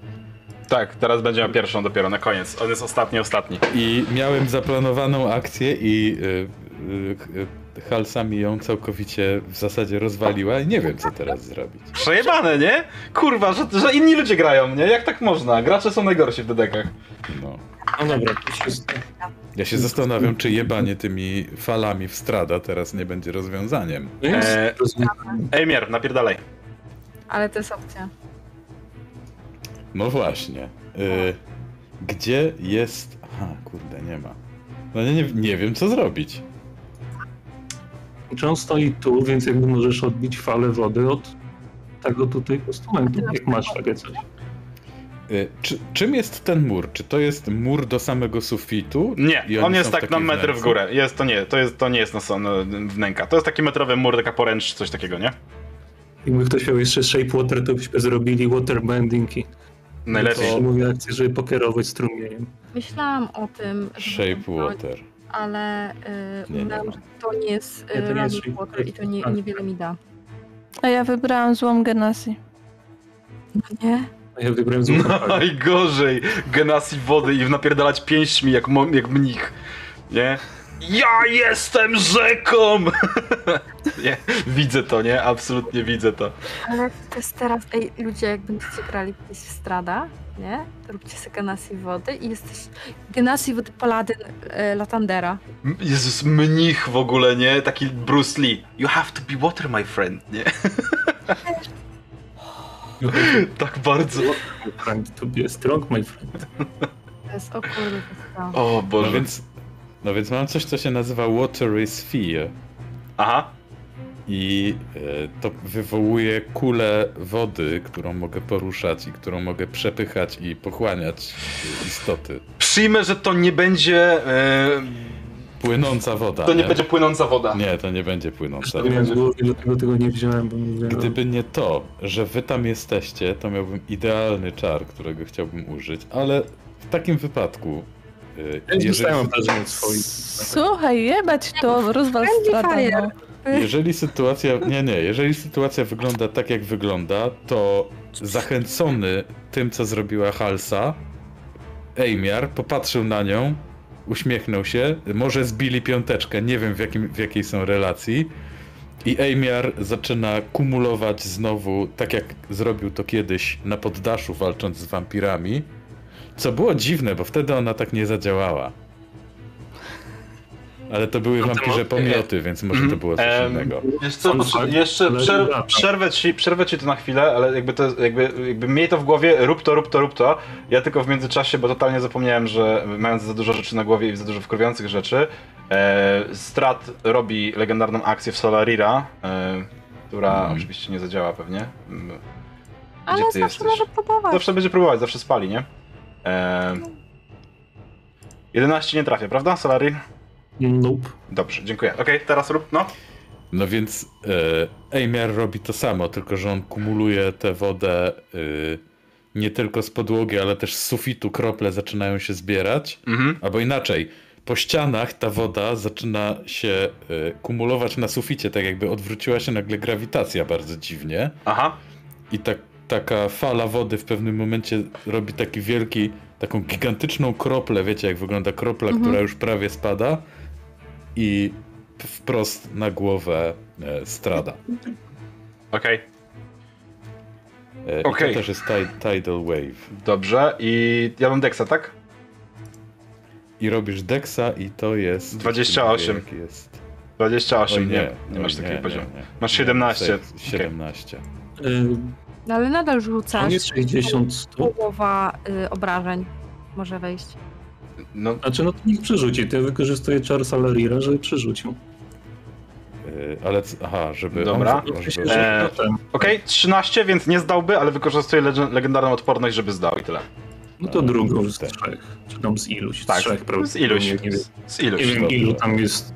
Tak, teraz będzie miał pierwszą dopiero na koniec. On jest ostatni, ostatni. I miałem zaplanowaną akcję i y, y, y, Halsa mi ją całkowicie w zasadzie rozwaliła i nie wiem co teraz zrobić. Przejebane, nie? Kurwa, że, że inni ludzie grają, nie? Jak tak można? Gracze są najgorsi w dedekach. No. No dobra, to jest... Ja się zastanawiam, czy jebanie tymi falami w strada teraz nie będzie rozwiązaniem. To jest Eee. Ejmier, napierdalaj. Ale to jest opcja. No właśnie. Y, gdzie jest. Aha, kurde, nie ma. No nie, nie wiem, co zrobić. Czy on stoi tu, więc jakby możesz odbić falę wody od tego tutaj postumentu, jak masz takie coś. Y, czy, czym jest ten mur? Czy to jest mur do samego sufitu? Nie, on jest tak na metr w górę. Jest, to nie, to, jest, to nie jest na son wnęka. To jest taki metrowy mur, taka poręcz, coś takiego, nie? Jakby ktoś miał jeszcze shape water, to byśmy zrobili waterbending i Najlepiej. Zatrzymuję akcję, żeby pokierować strumieniem. Myślałam o tym, Shape water. ale y, Nie, nie uznałam, ma. że to nie jest Nie, to y, nie jest running shape water i to nie, water. niewiele mi da. A ja wybrałam złą Genasi. No nie. A ja wybrałem złą kapelę. Najgorzej! Genasi wody i napierdalać pięśćmi jak, mo- jak mnich. Nie? Ja jestem rzeką! nie, widzę to, nie? Absolutnie widzę to. Ale to jest teraz, ej, ludzie, jak będziecie grali gdzieś w Strada, nie? To róbcie sobie Genasi wody i jesteś Genasi wody paladyn e, Latandera. Jezus, mnich w ogóle, nie? Taki Bruce Lee. You have to be water, my friend, nie? tak bardzo. Friend, to be strong, my friend. To jest, o kurde. O No Boże. więc, no więc mam coś, co się nazywa Watery Sphere. Aha. I e, to wywołuje kulę wody, którą mogę poruszać i którą mogę przepychać i pochłaniać istoty. Przyjmę, że to nie będzie... E, Płynąca woda. to nie będzie płynąca woda. Nie, to nie będzie płynąca. To miałem w głowie, dlatego tego nie wziąłem, bo mówię, Gdyby nie to, że wy tam jesteście, to miałbym idealny czar, którego chciałbym użyć, ale w takim wypadku. ja już jeżeli. Słuchaj, jebać to, rozwal fire. No. jeżeli sytuacja. Nie, nie, jeżeli sytuacja wygląda tak, jak wygląda, to zachęcony tym, co zrobiła Halsa, Ejmiar popatrzył na nią, uśmiechnął się, może zbili piąteczkę, nie wiem w, jakim, w jakiej są relacji. I Ejmiar zaczyna kumulować znowu, tak jak zrobił to kiedyś na poddaszu, walcząc z wampirami. Co było dziwne, bo wtedy ona tak nie zadziałała. Ale to były No wampirze pomioty, więc może to było coś Em, innego. Wiesz co, jeszcze ale przer- przerwę, ci, przerwę ci to na chwilę, ale jakby to, jakby, jakby miej to w głowie, rób to, rób to, rób to. Ja tylko w międzyczasie, bo totalnie zapomniałem, że mając za dużo rzeczy na głowie i za dużo wkurwiających rzeczy, e, Strat robi legendarną akcję w Solarira, e, która Mhm. oczywiście nie zadziała pewnie. Mm, Ale ty zawsze jesteś? może próbować. Zawsze będzie próbować, zawsze spali, nie? E, 11 nie trafia, prawda, Solarir? Nope. Dobrze, dziękuję. Okej, teraz rób, no. No więc Ejmiar robi to samo, tylko że on kumuluje tę wodę e, nie tylko z podłogi, ale też z sufitu krople zaczynają się zbierać. Mhm. Albo inaczej, po ścianach ta woda zaczyna się e, kumulować na suficie, tak jakby odwróciła się nagle grawitacja bardzo dziwnie. Aha. I tak, taka fala wody w pewnym momencie robi taki wielki, taką gigantyczną kroplę, wiecie jak wygląda kropla, Mhm. która już prawie spada i wprost na głowę e, strada. Okej, E, Okej. I to też jest ti- Tidal Wave. dobrze. I ja mam Dexa, tak? I robisz Dexa i to jest... 28. Jak jest. 28, Oj, nie, nie, oj, masz takiego poziomu. nie. Masz Nie, 17. save 17. Y, No, ale nadal On rzucasz. jest 60 stóp. Połowa y, obrażeń może wejść. No, Znaczy, no to niech przerzuci. To ja wykorzystuję czar Salarira, żeby przerzucił. E, Ale, c- aha, żeby... Dobra. On, żeby, że Eee, okej, 13, więc nie zdałby, ale wykorzystuje lege- legendarną odporność, żeby zdał i tyle. No to drugą z Tak. trzech. Czy tam z iluś? Z Tak, trzech, prawda? z iluś. Nie, nie, wiem, Z iluś. nie wiem dobrze. ilu tam jest.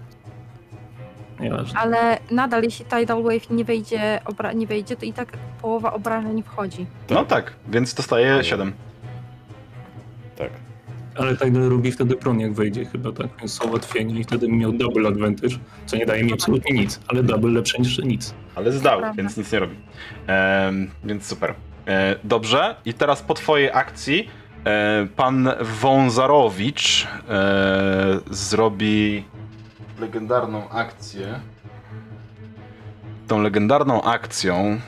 Nieważne. Ale nadal, jeśli Tidal Wave nie wejdzie, obra- nie wejdzie, to i tak połowa obrażeń wchodzi. No tak, więc dostaje 7. tak. Ale tak robi wtedy pron jak wejdzie chyba, tak? Więc są ułatwienia i wtedy bym miał double advantage, co nie daje mi absolutnie nic, ale double lepsze niż nic. Ale zdał, więc nic nie robi. Em, więc super. E, dobrze, i teraz po twojej akcji e, pan Wązarowicz e, zrobi legendarną akcję. Tą legendarną akcją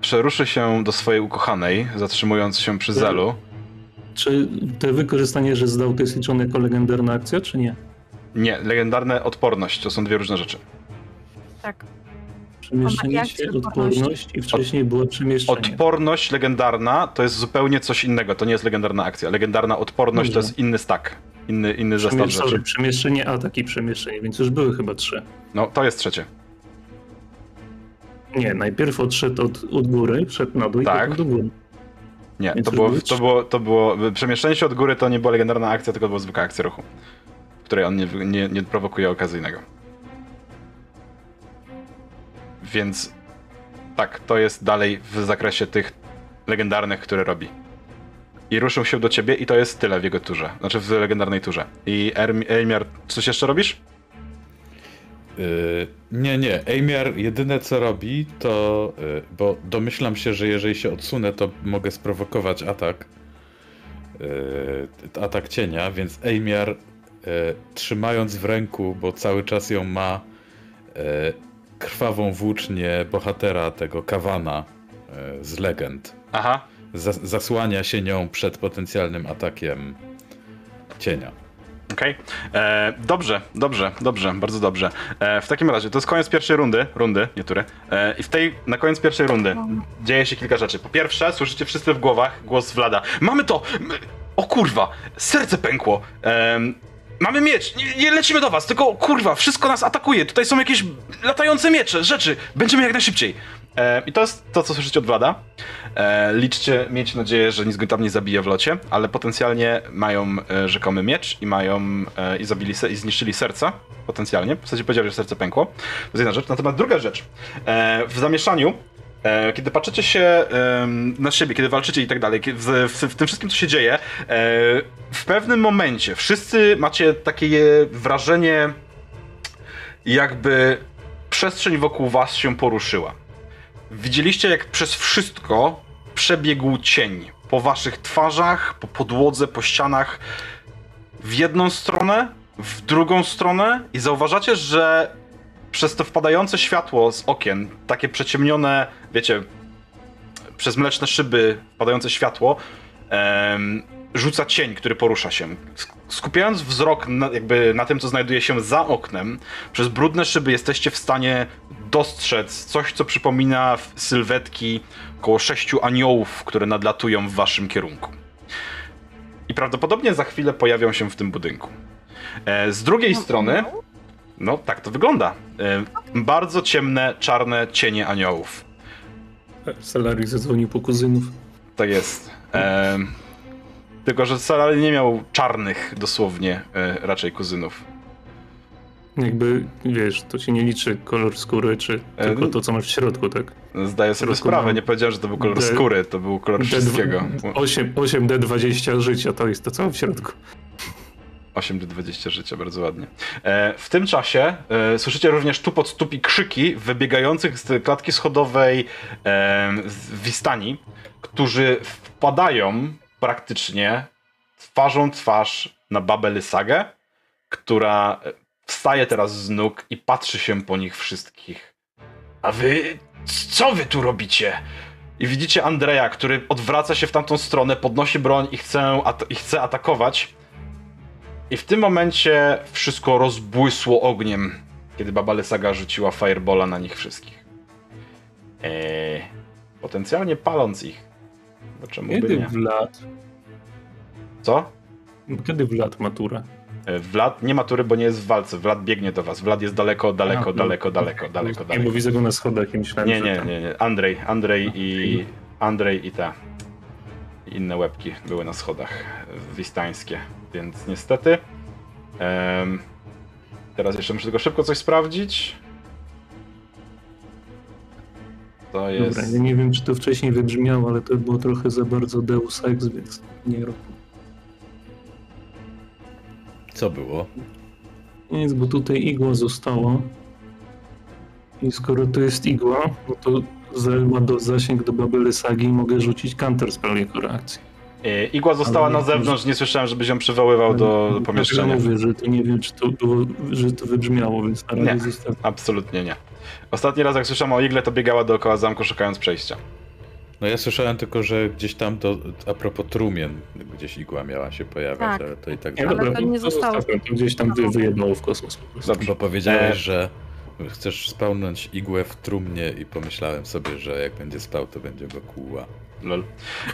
przeruszy się do swojej ukochanej, zatrzymując się przy Zelu. Czy te wykorzystanie, że zdał, to jest liczone jako legendarna akcja, czy nie? Nie, legendarna odporność to są dwie różne rzeczy. Tak. Przemieszczenie się, odporność? odporność i wcześniej było przemieszczenie. Odporność legendarna to jest zupełnie coś innego, to nie jest legendarna akcja. Legendarna odporność to Dobrze. jest inny stack, inny, inny zestaw rzeczy. przemieszczenie, atak i przemieszczenie, więc już były chyba trzy. No, to jest trzecie. Nie, najpierw odszedł od, od góry, wszedł na dół Tak. i potem do góry. Nie, Więc to było, to, było, to było. Przemieszczenie się od góry to nie była legendarna akcja, tylko była zwykła akcja ruchu, w której on nie, nie, nie prowokuje okazyjnego. Więc tak, to jest dalej w zakresie tych legendarnych, które robi. I ruszył się do ciebie i to jest tyle w jego turze. Znaczy w legendarnej turze. I Erm- Elmiar, coś jeszcze robisz? Yy, nie, nie. Amiar jedyne co robi, to. Yy, bo domyślam się, że jeżeli się odsunę, to mogę sprowokować atak. Yy, atak cienia, więc Amiar yy, trzymając w ręku, bo cały czas ją ma yy, krwawą włócznię bohatera tego kawana z legend. Aha. Zas zasłania się nią przed potencjalnym atakiem cienia. Okej. Okay. Dobrze, dobrze, dobrze, bardzo dobrze. E, w takim razie, to jest koniec pierwszej rundy, rundy, nie tury. E, I w tej, na koniec pierwszej rundy dzieje się kilka rzeczy. Po pierwsze, słyszycie wszyscy w głowach głos Vlada. Mamy to! My... O kurwa! Serce pękło! E, mamy miecz! Nie, nie, lecimy do was, tylko kurwa, wszystko nas atakuje. Tutaj są jakieś latające miecze, rzeczy. Będziemy jak najszybciej. E, I to jest to, co słyszycie od Vlada. E, liczcie, mieć nadzieję, że nic go tam nie zabije w locie, ale potencjalnie mają e, rzekomy miecz i mają i zabili se, i zniszczyli serca. Potencjalnie. W zasadzie powiedział, że serce pękło. To jest jedna rzecz. Natomiast druga rzecz. W zamieszaniu kiedy patrzycie się na siebie, kiedy walczycie i tak dalej, w, tym wszystkim, co się dzieje, w pewnym momencie wszyscy macie takie wrażenie, jakby przestrzeń wokół was się poruszyła. Widzieliście, jak przez wszystko przebiegł cień. Po waszych twarzach, po podłodze, po ścianach. W jedną stronę, w drugą stronę i zauważacie, że przez to wpadające światło z okien, takie przeciemnione, wiecie, przez mleczne szyby wpadające światło, em, rzuca cień, który porusza się. Skupiając wzrok na, jakby na tym, co znajduje się za oknem, przez brudne szyby jesteście w stanie dostrzec coś, co przypomina sylwetki około sześciu aniołów, które nadlatują w waszym kierunku. I prawdopodobnie za chwilę pojawią się w tym budynku. E, z drugiej strony, no tak to wygląda. E, bardzo ciemne, czarne cienie aniołów. Salari zadzwonił po kuzynów. Tak jest. E, tylko, że Salari nie miał czarnych dosłownie e, raczej kuzynów. Jakby, wiesz, to się nie liczy kolor skóry, czy E, tylko to, co masz w środku, tak? Zdaję sobie sprawę, mam nie powiedziałem, że to był kolor D- skóry, to był kolor wszystkiego. 8, 8D20 życia to jest to, co w środku. 8 do 20 życia, bardzo ładnie. E, w tym czasie e, słyszycie również tu pod stóp i krzyki wybiegających z klatki schodowej e, z Wistani, którzy wpadają praktycznie twarzą twarz na babę Lysagę, która wstaje teraz z nóg i patrzy się po nich wszystkich. A wy, co wy tu robicie? I widzicie Andrzeja, który odwraca się w tamtą stronę, podnosi broń i chce, at- i chce atakować. I w tym momencie wszystko rozbłysło ogniem, kiedy Baba Lysaga rzuciła firebola na nich wszystkich. Eee, potencjalnie paląc ich. Bo czemu by Kiedy nie? Vlad, Co? kiedy Vlad matura? E, Vlad nie ma tury, bo nie jest w walce. Vlad biegnie do was. Vlad jest daleko, daleko, A, no. daleko, daleko, daleko, Nie, daleko. bo widzę go na schodach i myślałem, Nie, że nie, tam- nie, nie. Andrzej, Andrzej i... Andrzej i te inne łebki były na schodach wistańskie, więc niestety. Em, teraz jeszcze muszę tylko szybko coś sprawdzić. To jest... Dobra, ja nie wiem, czy to wcześniej wybrzmiało, ale to było trochę za bardzo Deus Ex, więc nie rób. Co było? Nic, bo tutaj igła została. I skoro to jest igła, no to Zel ma do zasięg do Babyle Sagi i mogę rzucić counter spell jako reakcję. E, Igła została Ale na zewnątrz, nie słyszałem, żebyś ją przywoływał do pomieszczenia. mówię, że to nie wiem, czy to było, że to wybrzmiało, więc na razie Nie. Absolutnie nie. Ostatni raz jak słyszałem o igle, to biegała dookoła zamku szukając przejścia. No ja słyszałem tylko, że gdzieś tam do, a propos trumien, gdzieś igła miała się pojawiać, Tak. ale to i tak Nie, Ale dobra, to nie zostało. to gdzieś tam wy, wyjebało w kosmos po prostu. Dobrze. Bo powiedziałeś, E. że chcesz spełnąć igłę w trumnie i pomyślałem sobie, że jak będzie spał, to będzie go kłuła. Lol.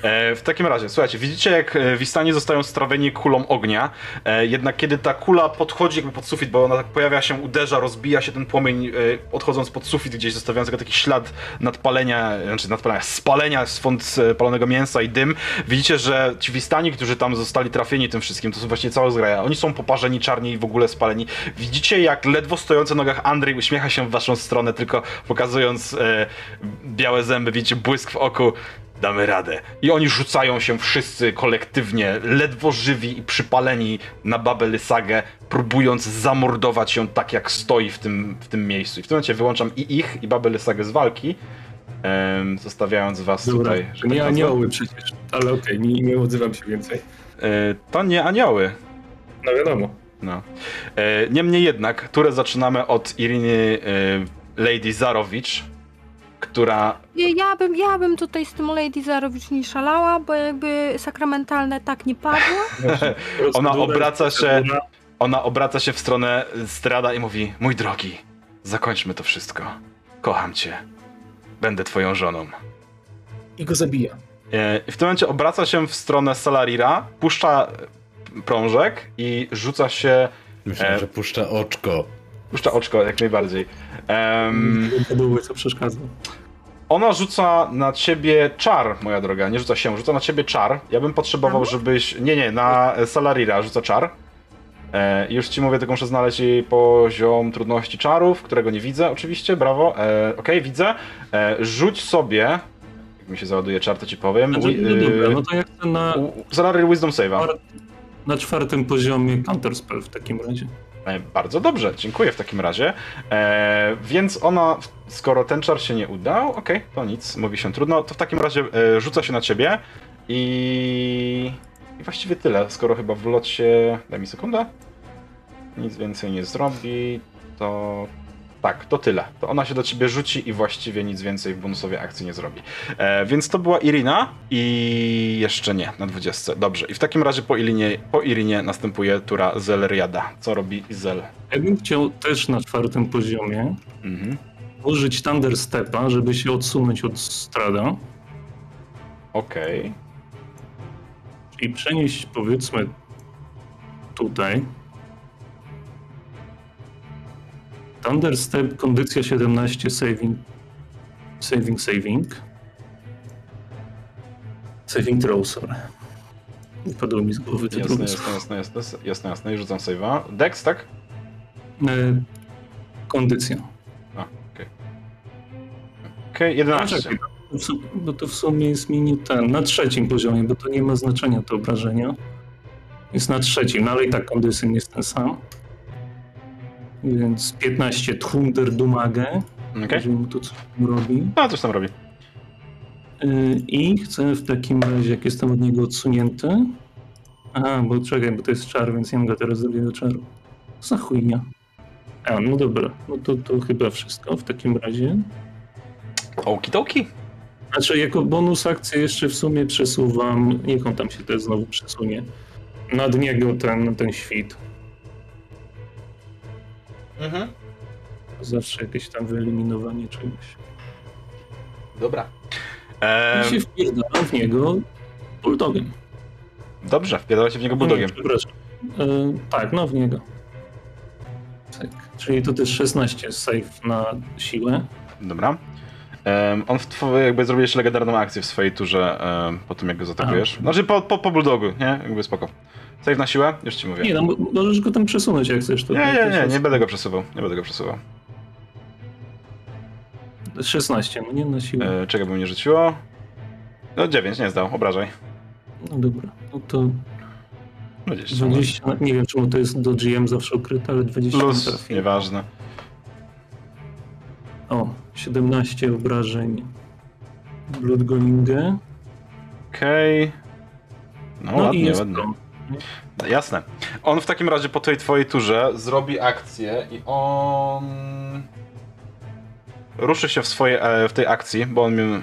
E, w takim razie, słuchajcie, widzicie jak e, Wistani zostają strawieni kulą ognia, e, jednak kiedy ta kula podchodzi jakby pod sufit, bo ona tak pojawia się, uderza, rozbija się ten płomień, e, odchodząc pod sufit gdzieś, zostawiając taki ślad nadpalenia, znaczy nadpalenia, spalenia swąd e, palonego mięsa i dym, widzicie, że ci Wistani, którzy tam zostali trafieni tym wszystkim, to są właśnie cała zgraja, oni są poparzeni, czarni i w ogóle spaleni. Widzicie jak ledwo stojący na nogach Andrzej uśmiecha się w waszą stronę, tylko pokazując e, białe zęby, widzicie błysk w oku. Damy radę. I oni rzucają się wszyscy kolektywnie, ledwo żywi i przypaleni na babę Lysagę, próbując zamordować ją tak, jak stoi w tym, w tym miejscu. I w tym momencie wyłączam i ich, i babę Lysagę z walki, em, zostawiając was Dobra, tutaj. to nie anioły przecież, ale okej, nie, nie odzywam się więcej. E, to nie anioły. No wiadomo. No. E, niemniej jednak, turę zaczynamy od Iriny e, Lady Zarowicz, która Ja, ja, bym, ja bym tutaj z tym Lady Zarowicz nie szalała, bo jakby sakramentalne tak nie padło. Ona obraca się-. Ona obraca się w stronę Strada i mówi: Mój drogi, zakończmy to wszystko. Kocham cię. Będę twoją żoną. I go zabija. E, I w tym momencie obraca się w stronę Salarira, puszcza prążek i rzuca się. Myślałem, E. że puszcza oczko. Puszcza oczko jak najbardziej. Em, Nie podobły, co przeszkadza. ona rzuca na ciebie czar, moja droga. Nie rzuca się, rzuca na ciebie czar. Ja bym potrzebował, Tam? żebyś. Nie, nie, na e, Salarira rzuca czar. E, już ci mówię, tylko muszę znaleźć jej poziom trudności czarów, którego nie widzę, oczywiście, brawo. E, Okej, widzę. E, rzuć sobie. Jak mi się załaduje czar, to ci powiem. Znaczy, Wi- no dobra, e, no to jak na, Salarir Wisdom Save'a. na czwartym poziomie Counterspell w takim razie. E, Bardzo dobrze, dziękuję w takim razie. E, więc ona, skoro ten czar się nie udał, okej, to nic, mówi się trudno, to w takim razie e, rzuca się na ciebie i... i właściwie tyle, skoro chyba w locie... Daj mi sekundę. Nic więcej nie zrobi, to... Tak, to tyle. To ona się do ciebie rzuci i właściwie nic więcej w bonusowej akcji nie zrobi. E, więc to była Irina i jeszcze nie, na 20. Dobrze. I w takim razie po Irinie, po Irinie następuje tura Zelriada. Co robi Zel? Ja bym chciał też na czwartym poziomie Mhm. użyć Thunder Stepa, żeby się odsunąć od Strada Okej. i przenieść powiedzmy tutaj. Thunder Step, kondycja 17, saving, saving, saving. Saving throw, sorry. Nie padło mi z głowy te Jasne, jasne, jasne, jasne, jasne, jasne. I rzucam save'a. Dex, tak? E, Kondycja. A, okej. Okej, 11. Poczekaj, w su- bo to w sumie jest mi nie ten, na trzecim poziomie, bo to nie ma znaczenia te obrażenia. Jest na trzecim, no ale i tak kondycjon jest ten sam. Więc 15 Thunder Dumagę, Okej. jeżeli mu to co robi. No, coś tam robi. Y, I chcę w takim razie, jak jestem od niego odsunięty. Aha, bo czekaj, bo to jest czar, więc nie mogę teraz zrobić do czaru. Za chujnia. A, no dobra, no to, to chyba wszystko w takim razie. Okidoki. Znaczy, jako bonus akcję jeszcze w sumie przesuwam, niech on tam się też znowu przesunie, nad niego ten, ten świt. Mhm. Zawsze jakieś tam wyeliminowanie czegoś. Dobra. I się wpierdalam w niego bulldogiem. dobrze, wpierdala się w niego Nie, bulldogiem. przepraszam. E, tak, no w niego. Tak. Czyli to też 16 save na siłę. Dobra. Em, on w twoje, jakby zrobi jeszcze legendarną akcję w swojej turze em, po tym, jak go zaatakujesz. Aha. Znaczy po, po, po bulldogu, nie? Jakby spoko. Save na siłę? Już ci mówię. Nie, no mo- możesz go tam przesunąć jak chcesz. To nie, nie, nie, nie będę go przesuwał. Nie będę go przesuwał. 16, no nie na siłę. E, czego by mnie rzuciło? No 9, nie zdał, obrażaj. No dobra, no to 20. 20, nie wiem czemu to jest do GM zawsze ukryte, ale 20 Plus, trafi. nieważne. O, 17 obrażeń. Bloodgoingę. Okej. No, No i ładnie, ładnie. Jasne. On w takim razie po tej twojej turze zrobi akcję i on ruszy się w, swoje, e, w tej akcji, bo on mi, y,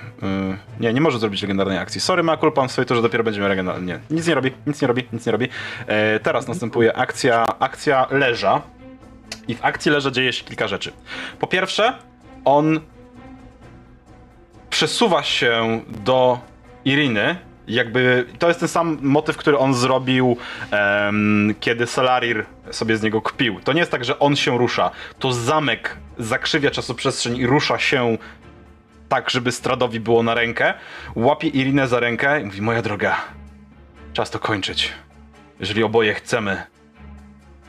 nie, nie może zrobić legendarnej akcji. Sorry, Makul, pan w swojej turze dopiero będzie miał legendarną. Nie, nic nie robi, nic nie robi, nic nie robi. E, teraz następuje akcja, akcja leża i w akcji leża dzieje się kilka rzeczy. Po pierwsze, on przesuwa się do Iriny, jakby to jest ten sam motyw, który on zrobił, em, kiedy Salarir sobie z niego kpił. To nie jest tak, że on się rusza. To zamek zakrzywia czasoprzestrzeń i rusza się tak, żeby Stradowi było na rękę. Łapie Irinę za rękę i mówi: Moja droga, czas to kończyć. Jeżeli oboje chcemy,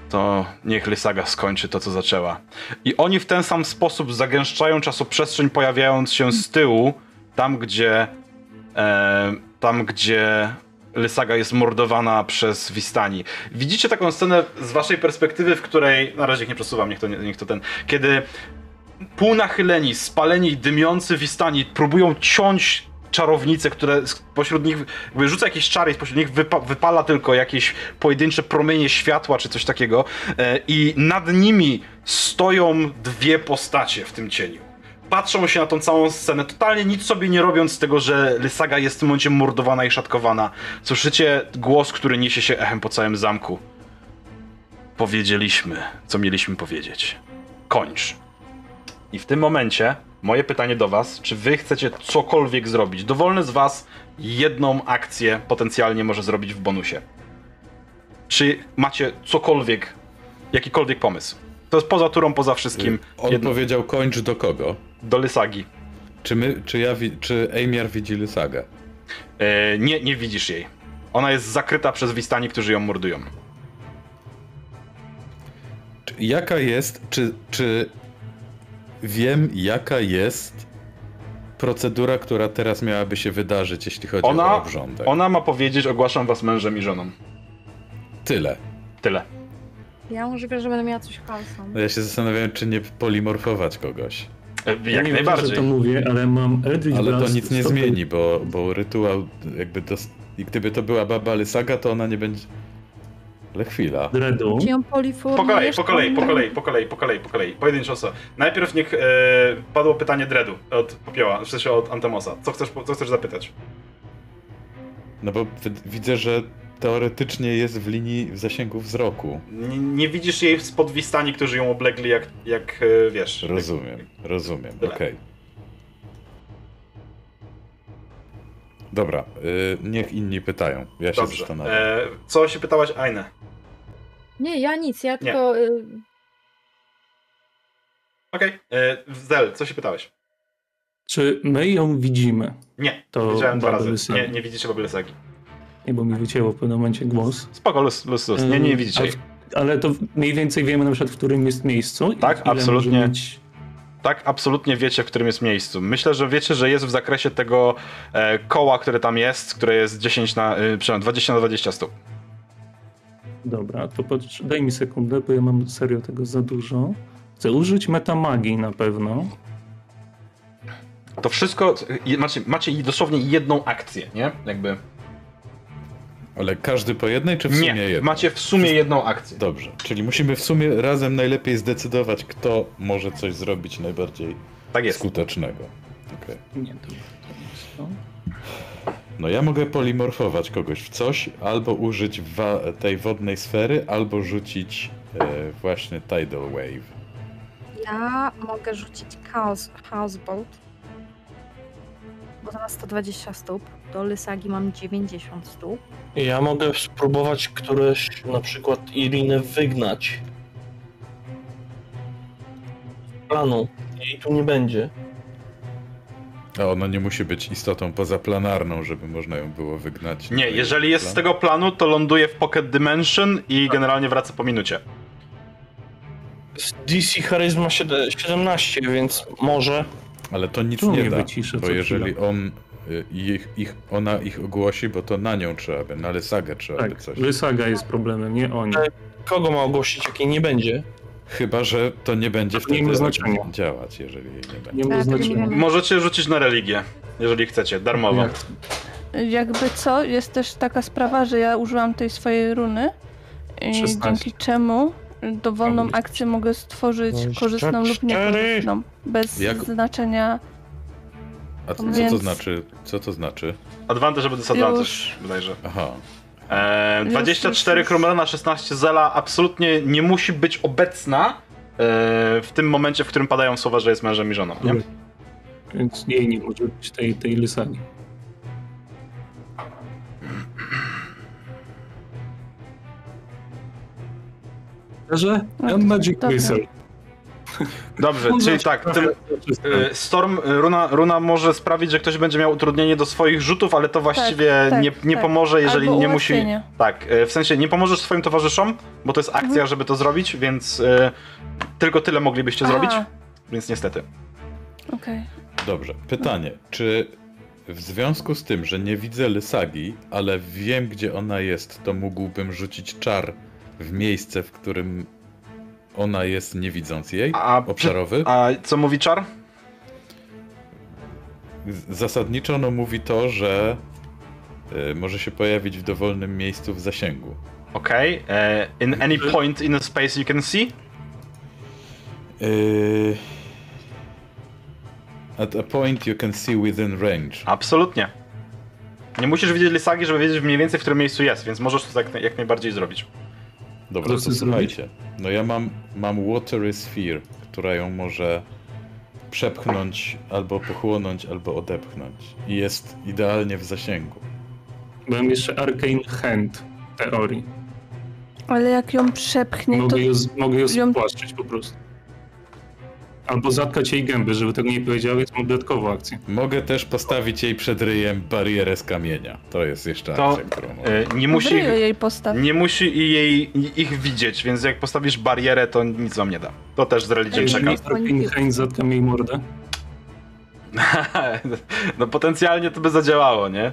to niech Lysaga skończy to, co zaczęła. I oni w ten sam sposób zagęszczają czasoprzestrzeń, pojawiając się z tyłu, tam gdzie e, tam gdzie Lysaga jest mordowana przez Wistani. Widzicie taką scenę z waszej perspektywy, w której, na razie ich nie przesuwam, niech to, nie- niech to ten, kiedy półnachyleni, spaleni, dymiący Wistani próbują ciąć czarownice, które pośród nich, jakby rzuca jakieś czary i spośród nich wypa wypala tylko jakieś pojedyncze promienie światła czy coś takiego e, i nad nimi stoją dwie postacie w tym cieniu. Patrzą się na tą całą scenę, totalnie nic sobie nie robiąc z tego, że Lysaga jest w tym momencie mordowana i szatkowana. Słyszycie głos, który niesie się echem po całym zamku. Powiedzieliśmy, co mieliśmy powiedzieć. Kończ. I w tym momencie moje pytanie do was, czy wy chcecie cokolwiek zrobić? Dowolny z was jedną akcję potencjalnie może zrobić w bonusie. Czy macie cokolwiek, jakikolwiek pomysł? To jest poza turą, poza wszystkim. On jedno- powiedział kończ do kogo? do Lysagi. Czy my, czy ja, czy Ejmiar widzi Lysagę? E, nie, nie widzisz jej. Ona jest zakryta przez Wistani, którzy ją mordują. Jaka jest, czy, czy wiem jaka jest procedura, która teraz miałaby się wydarzyć, jeśli chodzi o Ona, obrządek? ona ma powiedzieć, ogłaszam was mężem i żoną. Tyle. Tyle. Ja możliwe, że będę miała coś halsą. No ja się zastanawiałem, czy nie polimorfować kogoś. E, Ja Jak nie najbardziej. Wiem, że to mówię, ale mam Eldritch Ale to nic nie stopień- zmieni, bo, bo rytuał jakby dos... I gdyby to była baba Lysaga, to ona nie będzie... Ale chwila. Poliformujesz? Po kolei, po kolei, po tam? kolei, po kolei, po kolei, po kolei. Pojedynczo osoba. Najpierw niech e, padło pytanie Dredu od Popioła, w sensie od Antemosa. Co chcesz, co chcesz zapytać? No bo widzę, że teoretycznie jest w linii w zasięgu wzroku. Nie, nie widzisz jej spod Wistani, którzy ją oblegli jak, jak e, wiesz. Rozumiem, rozumiem, Tyle. okej. Dobra, y, niech inni pytają. Ja się Dobrze. zastanawiam. E, co się pytałaś, Aine? Nie, ja nic, ja tylko... y, Okej. E, Zel, co się pytałeś? Czy my ją widzimy? Nie, To widziałem dwa razy. Nie, nie widzicie Baby Lysagi. Nie, bo mi wycięło w pewnym momencie głos. Spoko, luz, luz, luz. Nie, nie widzicie ale jej. w- Ale to mniej więcej wiemy na przykład, w którym jest miejscu. Tak, absolutnie. Mieć... Tak, absolutnie wiecie, w którym jest miejscu. Myślę, że wiecie, że jest w zakresie tego e, koła, które tam jest, które jest 10 na, e, przepraszam, 20 na 20 stóp. Dobra, to patrz, daj mi sekundę, bo ja mam serio tego za dużo. Chcę użyć metamagii na pewno. To wszystko, je- macie, macie dosłownie jedną akcję, nie? Jakby. Ale każdy po jednej, czy w sumie Nie, jedną? macie w sumie jedną akcję. Dobrze, czyli musimy w sumie razem najlepiej zdecydować, kto może coś zrobić najbardziej Tak jest. skutecznego. Okej. Nie, to, jest. No ja mogę polimorfować kogoś w coś, albo użyć wa- tej wodnej sfery, albo rzucić e, właśnie Tidal Wave. Ja mogę rzucić chaos, chaos Bolt. Bo to ma 120 stóp. Do Lysagi mam 90 stóp. Ja mogę spróbować któreś, na przykład Irinę wygnać. Planu. Jej tu nie będzie. A ono nie musi być istotą pozaplanarną, żeby można ją było wygnać. Nie, jeżeli jest z plan. tego planu, to ląduje w Pocket Dimension i generalnie wraca po minucie. Z DC Charyzma siede- 17, więc może. Ale to nic Tu nie da, bo jeżeli chwilę. on y, ich, ich, ona ich ogłosi, bo to na nią trzeba by, na Lysagę trzeba by Tak, coś. Lysaga jest problemem, nie oni. Kogo ma ogłosić, jakiej nie będzie? Chyba, że to nie będzie To wtedy znaczenia. działać, jeżeli jej nie będzie. Nie ma Tak, znaczenia. Możecie rzucić na religię, jeżeli chcecie, darmowo. Jak? Jakby co, jest też taka sprawa, że ja użyłam tej swojej runy, i 16. dzięki czemu dowolną akcję mogę stworzyć korzystną lub niekorzystną, bez Jak- znaczenia A co Więc- to znaczy? Co to znaczy? Advantage albo disadvantage, Już. bodajże. Aha. E, Już, 24 już, już. Kromrana, 16 Zela absolutnie nie musi być obecna e, w tym momencie, w którym padają słowa, że jest mężem i żoną, nie? Więc jej nie może być tej, tej Lysagi. Że? No, Magic dobra. Missile. Dobrze, czyli tak, tym, e, Storm, e, runa, runa może sprawić, że ktoś będzie miał utrudnienie do swoich rzutów, ale to właściwie tak, nie, nie tak. pomoże, jeżeli Albo nie musi... Tak, e, w sensie nie pomożesz swoim towarzyszom, bo to jest akcja, Mhm. żeby to zrobić, więc e, tylko tyle moglibyście A, zrobić, więc niestety. Okej. Dobrze. Pytanie, czy w związku z tym, że nie widzę Lysagi, ale wiem gdzie ona jest, to mógłbym rzucić czar w miejsce, w którym ona jest, nie widząc jej. A, Obszarowy. a co mówi czar? Zasadniczo no mówi to, że y, może się pojawić w dowolnym miejscu w zasięgu. Okej. e, In any point in the space you can see? Y, At a point you can see within range. Absolutnie. Nie musisz widzieć Lisagi, żeby wiedzieć mniej więcej, w którym miejscu jest, więc możesz to jak, jak najbardziej zrobić. Dobra, to słuchajcie. No ja mam, mam Watery Sphere, która ją może przepchnąć, albo pochłonąć, albo odepchnąć. I jest idealnie w zasięgu. Mam jeszcze Arcane Hand w teorii. Ale jak ją przepchnie, to Mogę ją, mogę ją- spłaszczyć po prostu. Albo zatkać jej gęby, żeby tego nie powiedział, więc mam dodatkową akcję. Mogę też postawić jej przed ryjem barierę z kamienia. To jest jeszcze To akcja, którą mogę. e, nie musi, musi... jej postaw. nie musi i jej, ich widzieć, więc jak postawisz barierę, to nic wam nie da. To też z Religion Ej, czeka. nie- Arcane Hand zatka mi jej mordę. no potencjalnie to by zadziałało, nie?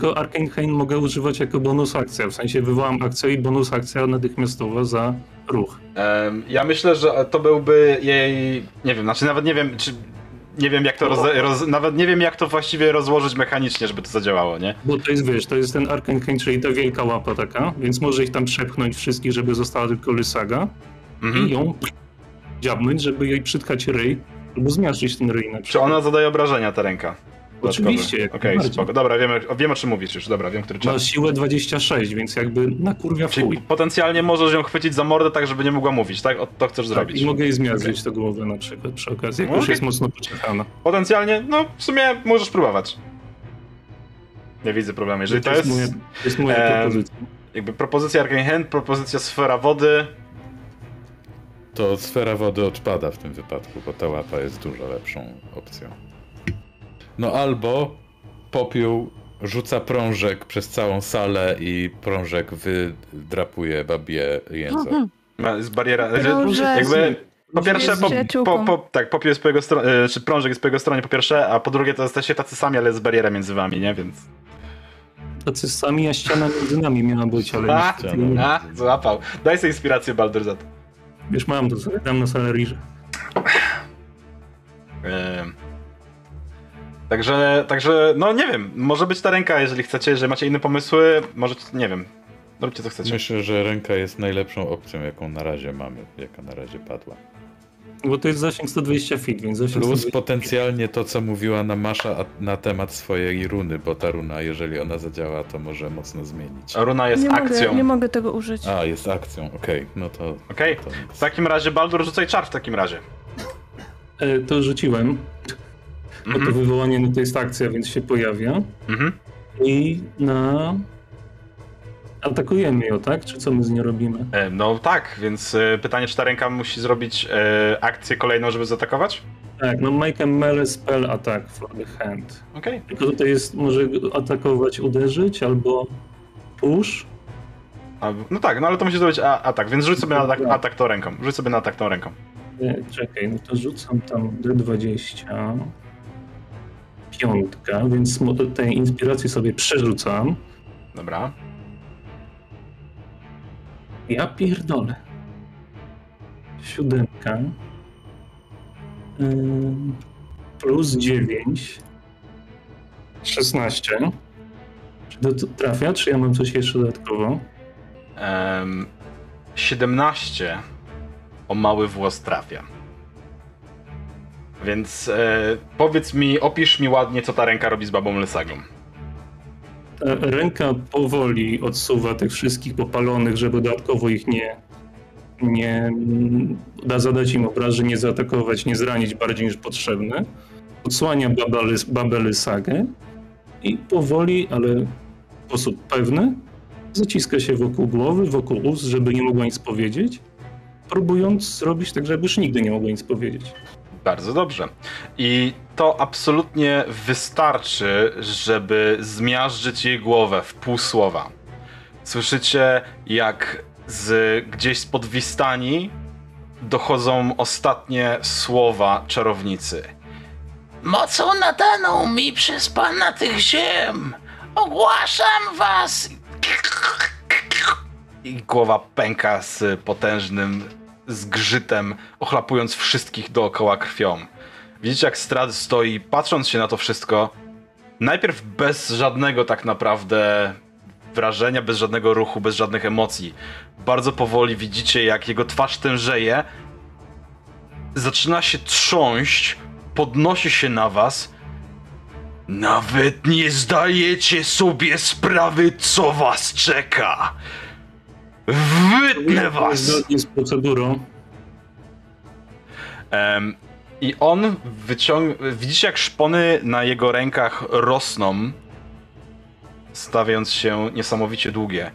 Tylko Arcane mogę używać jako bonus akcja. W sensie wywołam akcję i bonus akcja natychmiastowa za ruch. Em, ja myślę, że to byłby jej. Nie wiem, znaczy nawet nie wiem, czy. Nie wiem jak to roz, roz, nawet nie wiem jak to właściwie rozłożyć mechanicznie, żeby to zadziałało, nie? Bo to jest, wiesz, to jest ten Arcane czyli ta wielka łapa taka, więc może ich tam przepchnąć wszystkich, żeby została tylko Lysaga Mhm. i ją dziabnąć, żeby jej przytkać ryj, albo zmiażdżyć ten ryj na Czy przykład. ona zadaje obrażenia, ta ręka? Oczywiście, Okej, najbardziej. spoko. Dobra, wiemy, wiem o czym mówisz już, dobra, wiem, który Ma czas. siłę 26, więc jakby na kurwia w chuj. potencjalnie możesz ją chwycić za mordę tak, żeby nie mogła mówić, tak? O, to chcesz Tak, zrobić. I mogę jej zmiażdżyć tę głowę na przykład przy okazji, jak No, już jest mocno pociechana. Potencjalnie, no w sumie możesz próbować. Nie widzę problemu. Jeżeli to jest moja, to jest moja em, propozycja. jakby propozycja Arcane Hand, propozycja Sfera Wody, To sfera wody odpada w tym wypadku, bo ta łapa jest dużo lepszą opcją. No albo popiół rzuca prążek przez całą salę i prążek wydrapuje babie język. Mhm. ma- jest bariera. Jakby po pierwsze, po, po, po, tak, popiół jest po jego stronie, czy prążek jest po jego stronie po pierwsze, a po drugie to jesteście tacy sami, ale jest bariera między wami, nie? Więc. Tacy sami, a ściana między nami miała być, ale A, a, złapał. Daj sobie inspirację, Baldur, za to. Wiesz, mam to, dam na salę Riże. Także, także, no nie wiem, może być ta ręka, jeżeli chcecie, jeżeli macie inne pomysły, możecie, nie wiem, róbcie co chcecie. Myślę, że ręka jest najlepszą opcją, jaką na razie mamy, jaka na razie padła. Bo to jest zasięg 120 feet, więc zasięg Plus 120 potencjalnie to, co mówiła nam Masza a- na temat swojej runy, bo ta runa, jeżeli ona zadziała, to może mocno zmienić. Runa jest Nie akcją. mogę, nie mogę tego użyć. A, jest akcją, okej, no to... Okej, to w takim razie Baldur rzucaj czar w takim razie. E, To rzuciłem, bo to Mhm. wywołanie no to jest akcja, więc się pojawia. Mhm. I na... Atakujemy ją, tak? Czy co my z nią robimy? E, No tak, więc e, pytanie, czy ta ręka musi zrobić e, akcję kolejną, żeby zaatakować? Tak, no make a melee spell attack for the hand. Okej. Tylko tutaj jest, może atakować, uderzyć, albo push. A, No tak, no ale to musi zrobić a, atak, więc rzuć sobie na atak, atak tą ręką. Rzuć sobie na atak tą ręką. Nie, czekaj, no to rzucam tam D20. Piątka, więc tej inspiracji sobie przerzucam. Dobra. Ja pierdolę. Siódemka. Plus 9. 16. Czy to trafia, czy ja mam coś jeszcze dodatkowo? 17 o mały włos trafia. Więc e, powiedz mi, opisz mi ładnie, co ta ręka robi z babą Lysagą. Ta ręka powoli odsuwa tych wszystkich popalonych, żeby dodatkowo ich nie, nie da zadać im obrażeń, nie zaatakować, nie zranić bardziej niż potrzebne. Odsłania babę Lysagę i powoli, ale w sposób pewny zaciska się wokół głowy, wokół ust, żeby nie mogła nic powiedzieć, próbując zrobić tak, żeby już nigdy nie mogła nic powiedzieć. Bardzo dobrze. I to absolutnie wystarczy, żeby zmiażdżyć jej głowę w pół słowa. Słyszycie, jak z gdzieś spod Wistani dochodzą ostatnie słowa czarownicy. Mocą nadaną mi przez pana tych ziem ogłaszam was I głowa pęka z potężnym zgrzytem, ochlapując wszystkich dookoła krwią. Widzicie, jak Strad stoi, patrząc się na to wszystko, najpierw bez żadnego tak naprawdę wrażenia, bez żadnego ruchu, bez żadnych emocji. Bardzo powoli widzicie, jak jego twarz tężeje, zaczyna się trząść, podnosi się na was. Nawet nie zdajecie sobie sprawy, co was czeka. Wytnę was! Zgodnie z procedurą. Em, I on wyciąga. Widzicie, jak szpony na jego rękach rosną, stawiając się niesamowicie długie.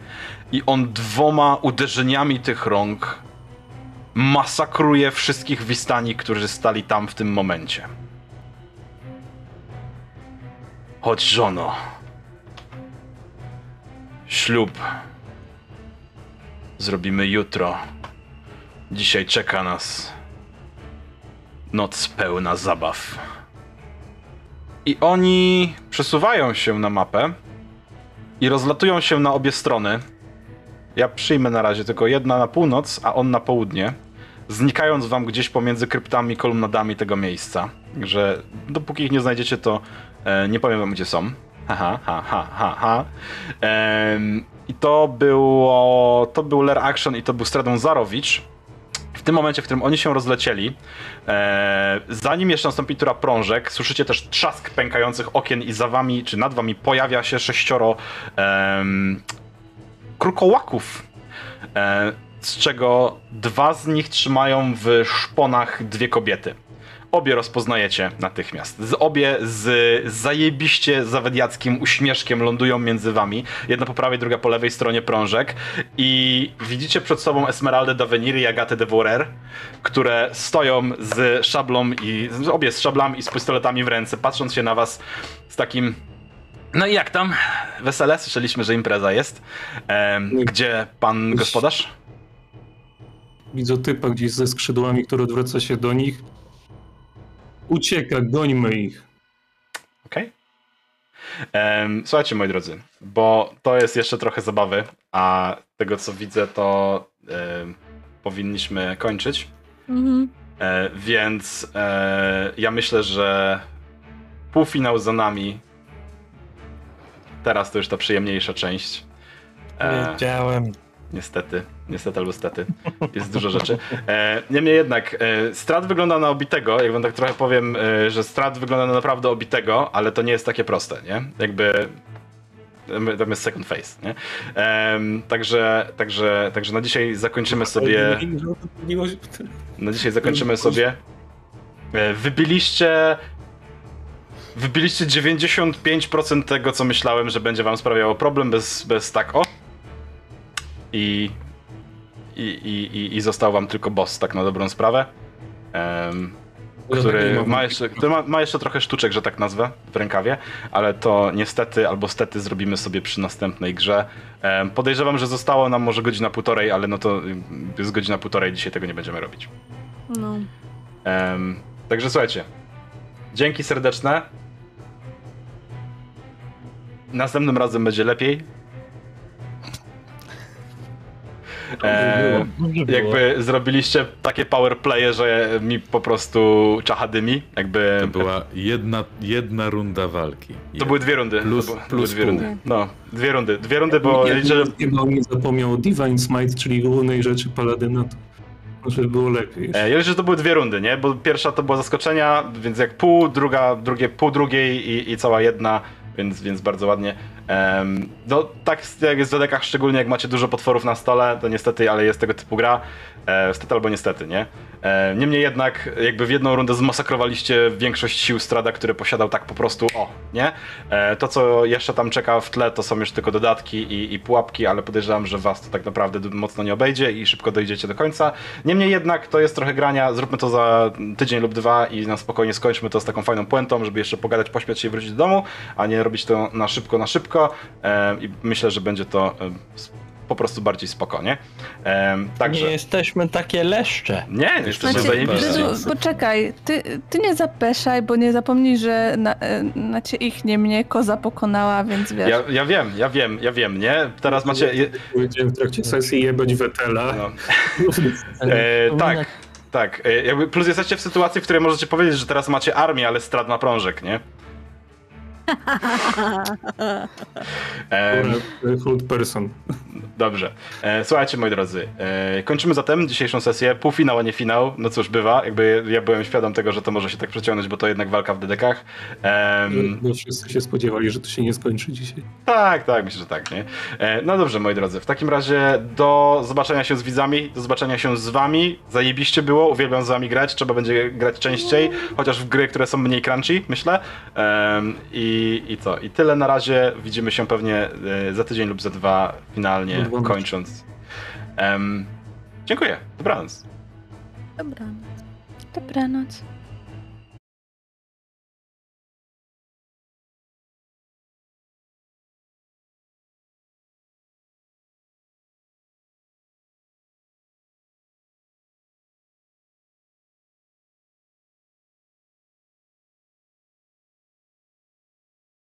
I on dwoma uderzeniami tych rąk masakruje wszystkich Wistani, którzy stali tam w tym momencie. Chodź, żono. Ślub. Zrobimy jutro. Dzisiaj czeka nas noc pełna zabaw. I oni przesuwają się na mapę i rozlatują się na obie strony. Ja przyjmę na razie tylko jedna na północ, a on na południe, znikając wam gdzieś pomiędzy kryptami, kolumnadami tego miejsca. Że dopóki ich nie znajdziecie, to e, nie powiem wam, gdzie są. Ha, ha, ha, ha. Em, I to było. To był Lair Action i to był Stradon Zarowicz. W tym momencie, w którym oni się rozlecieli, e, zanim jeszcze nastąpi tura prążek, słyszycie też trzask pękających okien i za wami, czy nad wami pojawia się sześcioro em, krukołaków, e, z czego dwa z nich trzymają w szponach dwie kobiety. Obie rozpoznajecie natychmiast. Z obie z zajebiście zawediackim uśmieszkiem lądują między wami. Jedna po prawej, druga po lewej stronie prążek. I widzicie przed sobą Esmeraldę d'Avenir i Agatę de Vorer, które stoją z szablą i z- obie z szablami i z pistoletami w ręce, patrząc się na was z takim no i jak tam? Wesele? Słyszeliśmy, że impreza jest. Gdzie pan gospodarz? Widzę typa gdzieś ze skrzydłami, który odwraca się do nich. Ucieka, gońmy ich. Okej. Em, Słuchajcie, moi drodzy, bo to jest jeszcze trochę zabawy, a tego co widzę, to em, powinniśmy kończyć. Mhm. E, więc e, ja myślę, że półfinał za nami. Teraz to już ta przyjemniejsza część. E, Wiedziałem. Niestety, niestety albo stety. Jest dużo rzeczy. E, niemniej jednak, e, Strat wygląda na obitego, jak wam tak trochę powiem, e, że Strat wygląda na naprawdę obitego, ale to nie jest takie proste, nie? Jakby tam jest second face, nie? Także, także, także na dzisiaj zakończymy sobie... Na dzisiaj zakończymy sobie. E, Wybiliście. Wybiliście 95% tego, co myślałem, że będzie wam sprawiało problem bez, bez tak o. I, i, i, i, został wam tylko boss, tak na dobrą sprawę. Em, który ma jeszcze, który ma, ma jeszcze trochę sztuczek, że tak nazwę, w rękawie, ale to niestety albo stety zrobimy sobie przy następnej grze. Em, podejrzewam, że zostało nam może godzina półtorej, ale no to jest godzina półtorej, dzisiaj tego nie będziemy robić. No. Em, także słuchajcie, dzięki serdeczne. Następnym razem będzie lepiej. E, jakby zrobiliście takie powerplaye, że mi po prostu czacha dymi. Jakby To była jedna, jedna runda walki. to były dwie rundy. Plus- to plus dwie pół. rundy. No, dwie rundy. Dwie rundy, bo ja liczę, że nie zapomniał Divine Smite, czyli głównej rzeczy Paladyna, to może było lepiej. E, Ja liczę, że to były dwie rundy, nie? Bo pierwsza to była zaskoczenia, więc jak pół, druga, drugie, pół drugiej i, i cała jedna, więc, więc bardzo ładnie. No tak jak jest w dedekach, szczególnie jak macie dużo potworów na stole, to niestety, ale jest tego typu gra. E, albo niestety, nie? E, niemniej jednak, jakby w jedną rundę zmasakrowaliście większość sił Strada, które posiadał tak po prostu, o, nie? E, to, co jeszcze tam czeka w tle, to są już tylko dodatki i, i pułapki, ale podejrzewam, że was to tak naprawdę mocno nie obejdzie i szybko dojdziecie do końca. Niemniej jednak, to jest trochę grania, zróbmy to za tydzień lub dwa i na spokojnie skończmy to z taką fajną puentą, żeby jeszcze pogadać, pośmiać się i wrócić do domu, a nie robić to na szybko, na szybko. E, I myślę, że będzie to e, po prostu bardziej spokojnie. Także... Nie jesteśmy takie leszcze. Nie, jesteśmy Znaczy, zajebiści. Dydu, poczekaj, ty, ty nie zapeszaj, bo nie zapomnij, że na, e, znacie ich nie mnie koza pokonała, więc wiesz. Ja, ja wiem, ja wiem, ja wiem, nie? Teraz macie... Powiedziałem w trakcie sesji jebać Wetela. no. E, tak, tak. E, jakby plus jesteście w sytuacji, w której możecie powiedzieć, że teraz macie armię, ale strat na prążek, nie? Hold person. Dobrze. E, słuchajcie, moi drodzy, e, kończymy zatem dzisiejszą sesję. Półfinał, a nie finał. No cóż, bywa. Jakby ja byłem świadom tego, że to może się tak przeciągnąć, bo to jednak walka w dedekach. Bo wszyscy się spodziewali, że to się nie skończy dzisiaj. tak, tak, myślę, że tak, nie? E, no dobrze, moi drodzy, w takim razie do zobaczenia się z widzami, do zobaczenia się z wami. Zajebiście było, uwielbiam z wami grać, trzeba będzie grać częściej, chociaż w gry, które są mniej crunchy, myślę. I, I co? I tyle na razie. Widzimy się pewnie e, za tydzień lub za dwa, finalnie Dobranoc. kończąc. Em, dziękuję, dobranoc. Dobra. Dobranoc.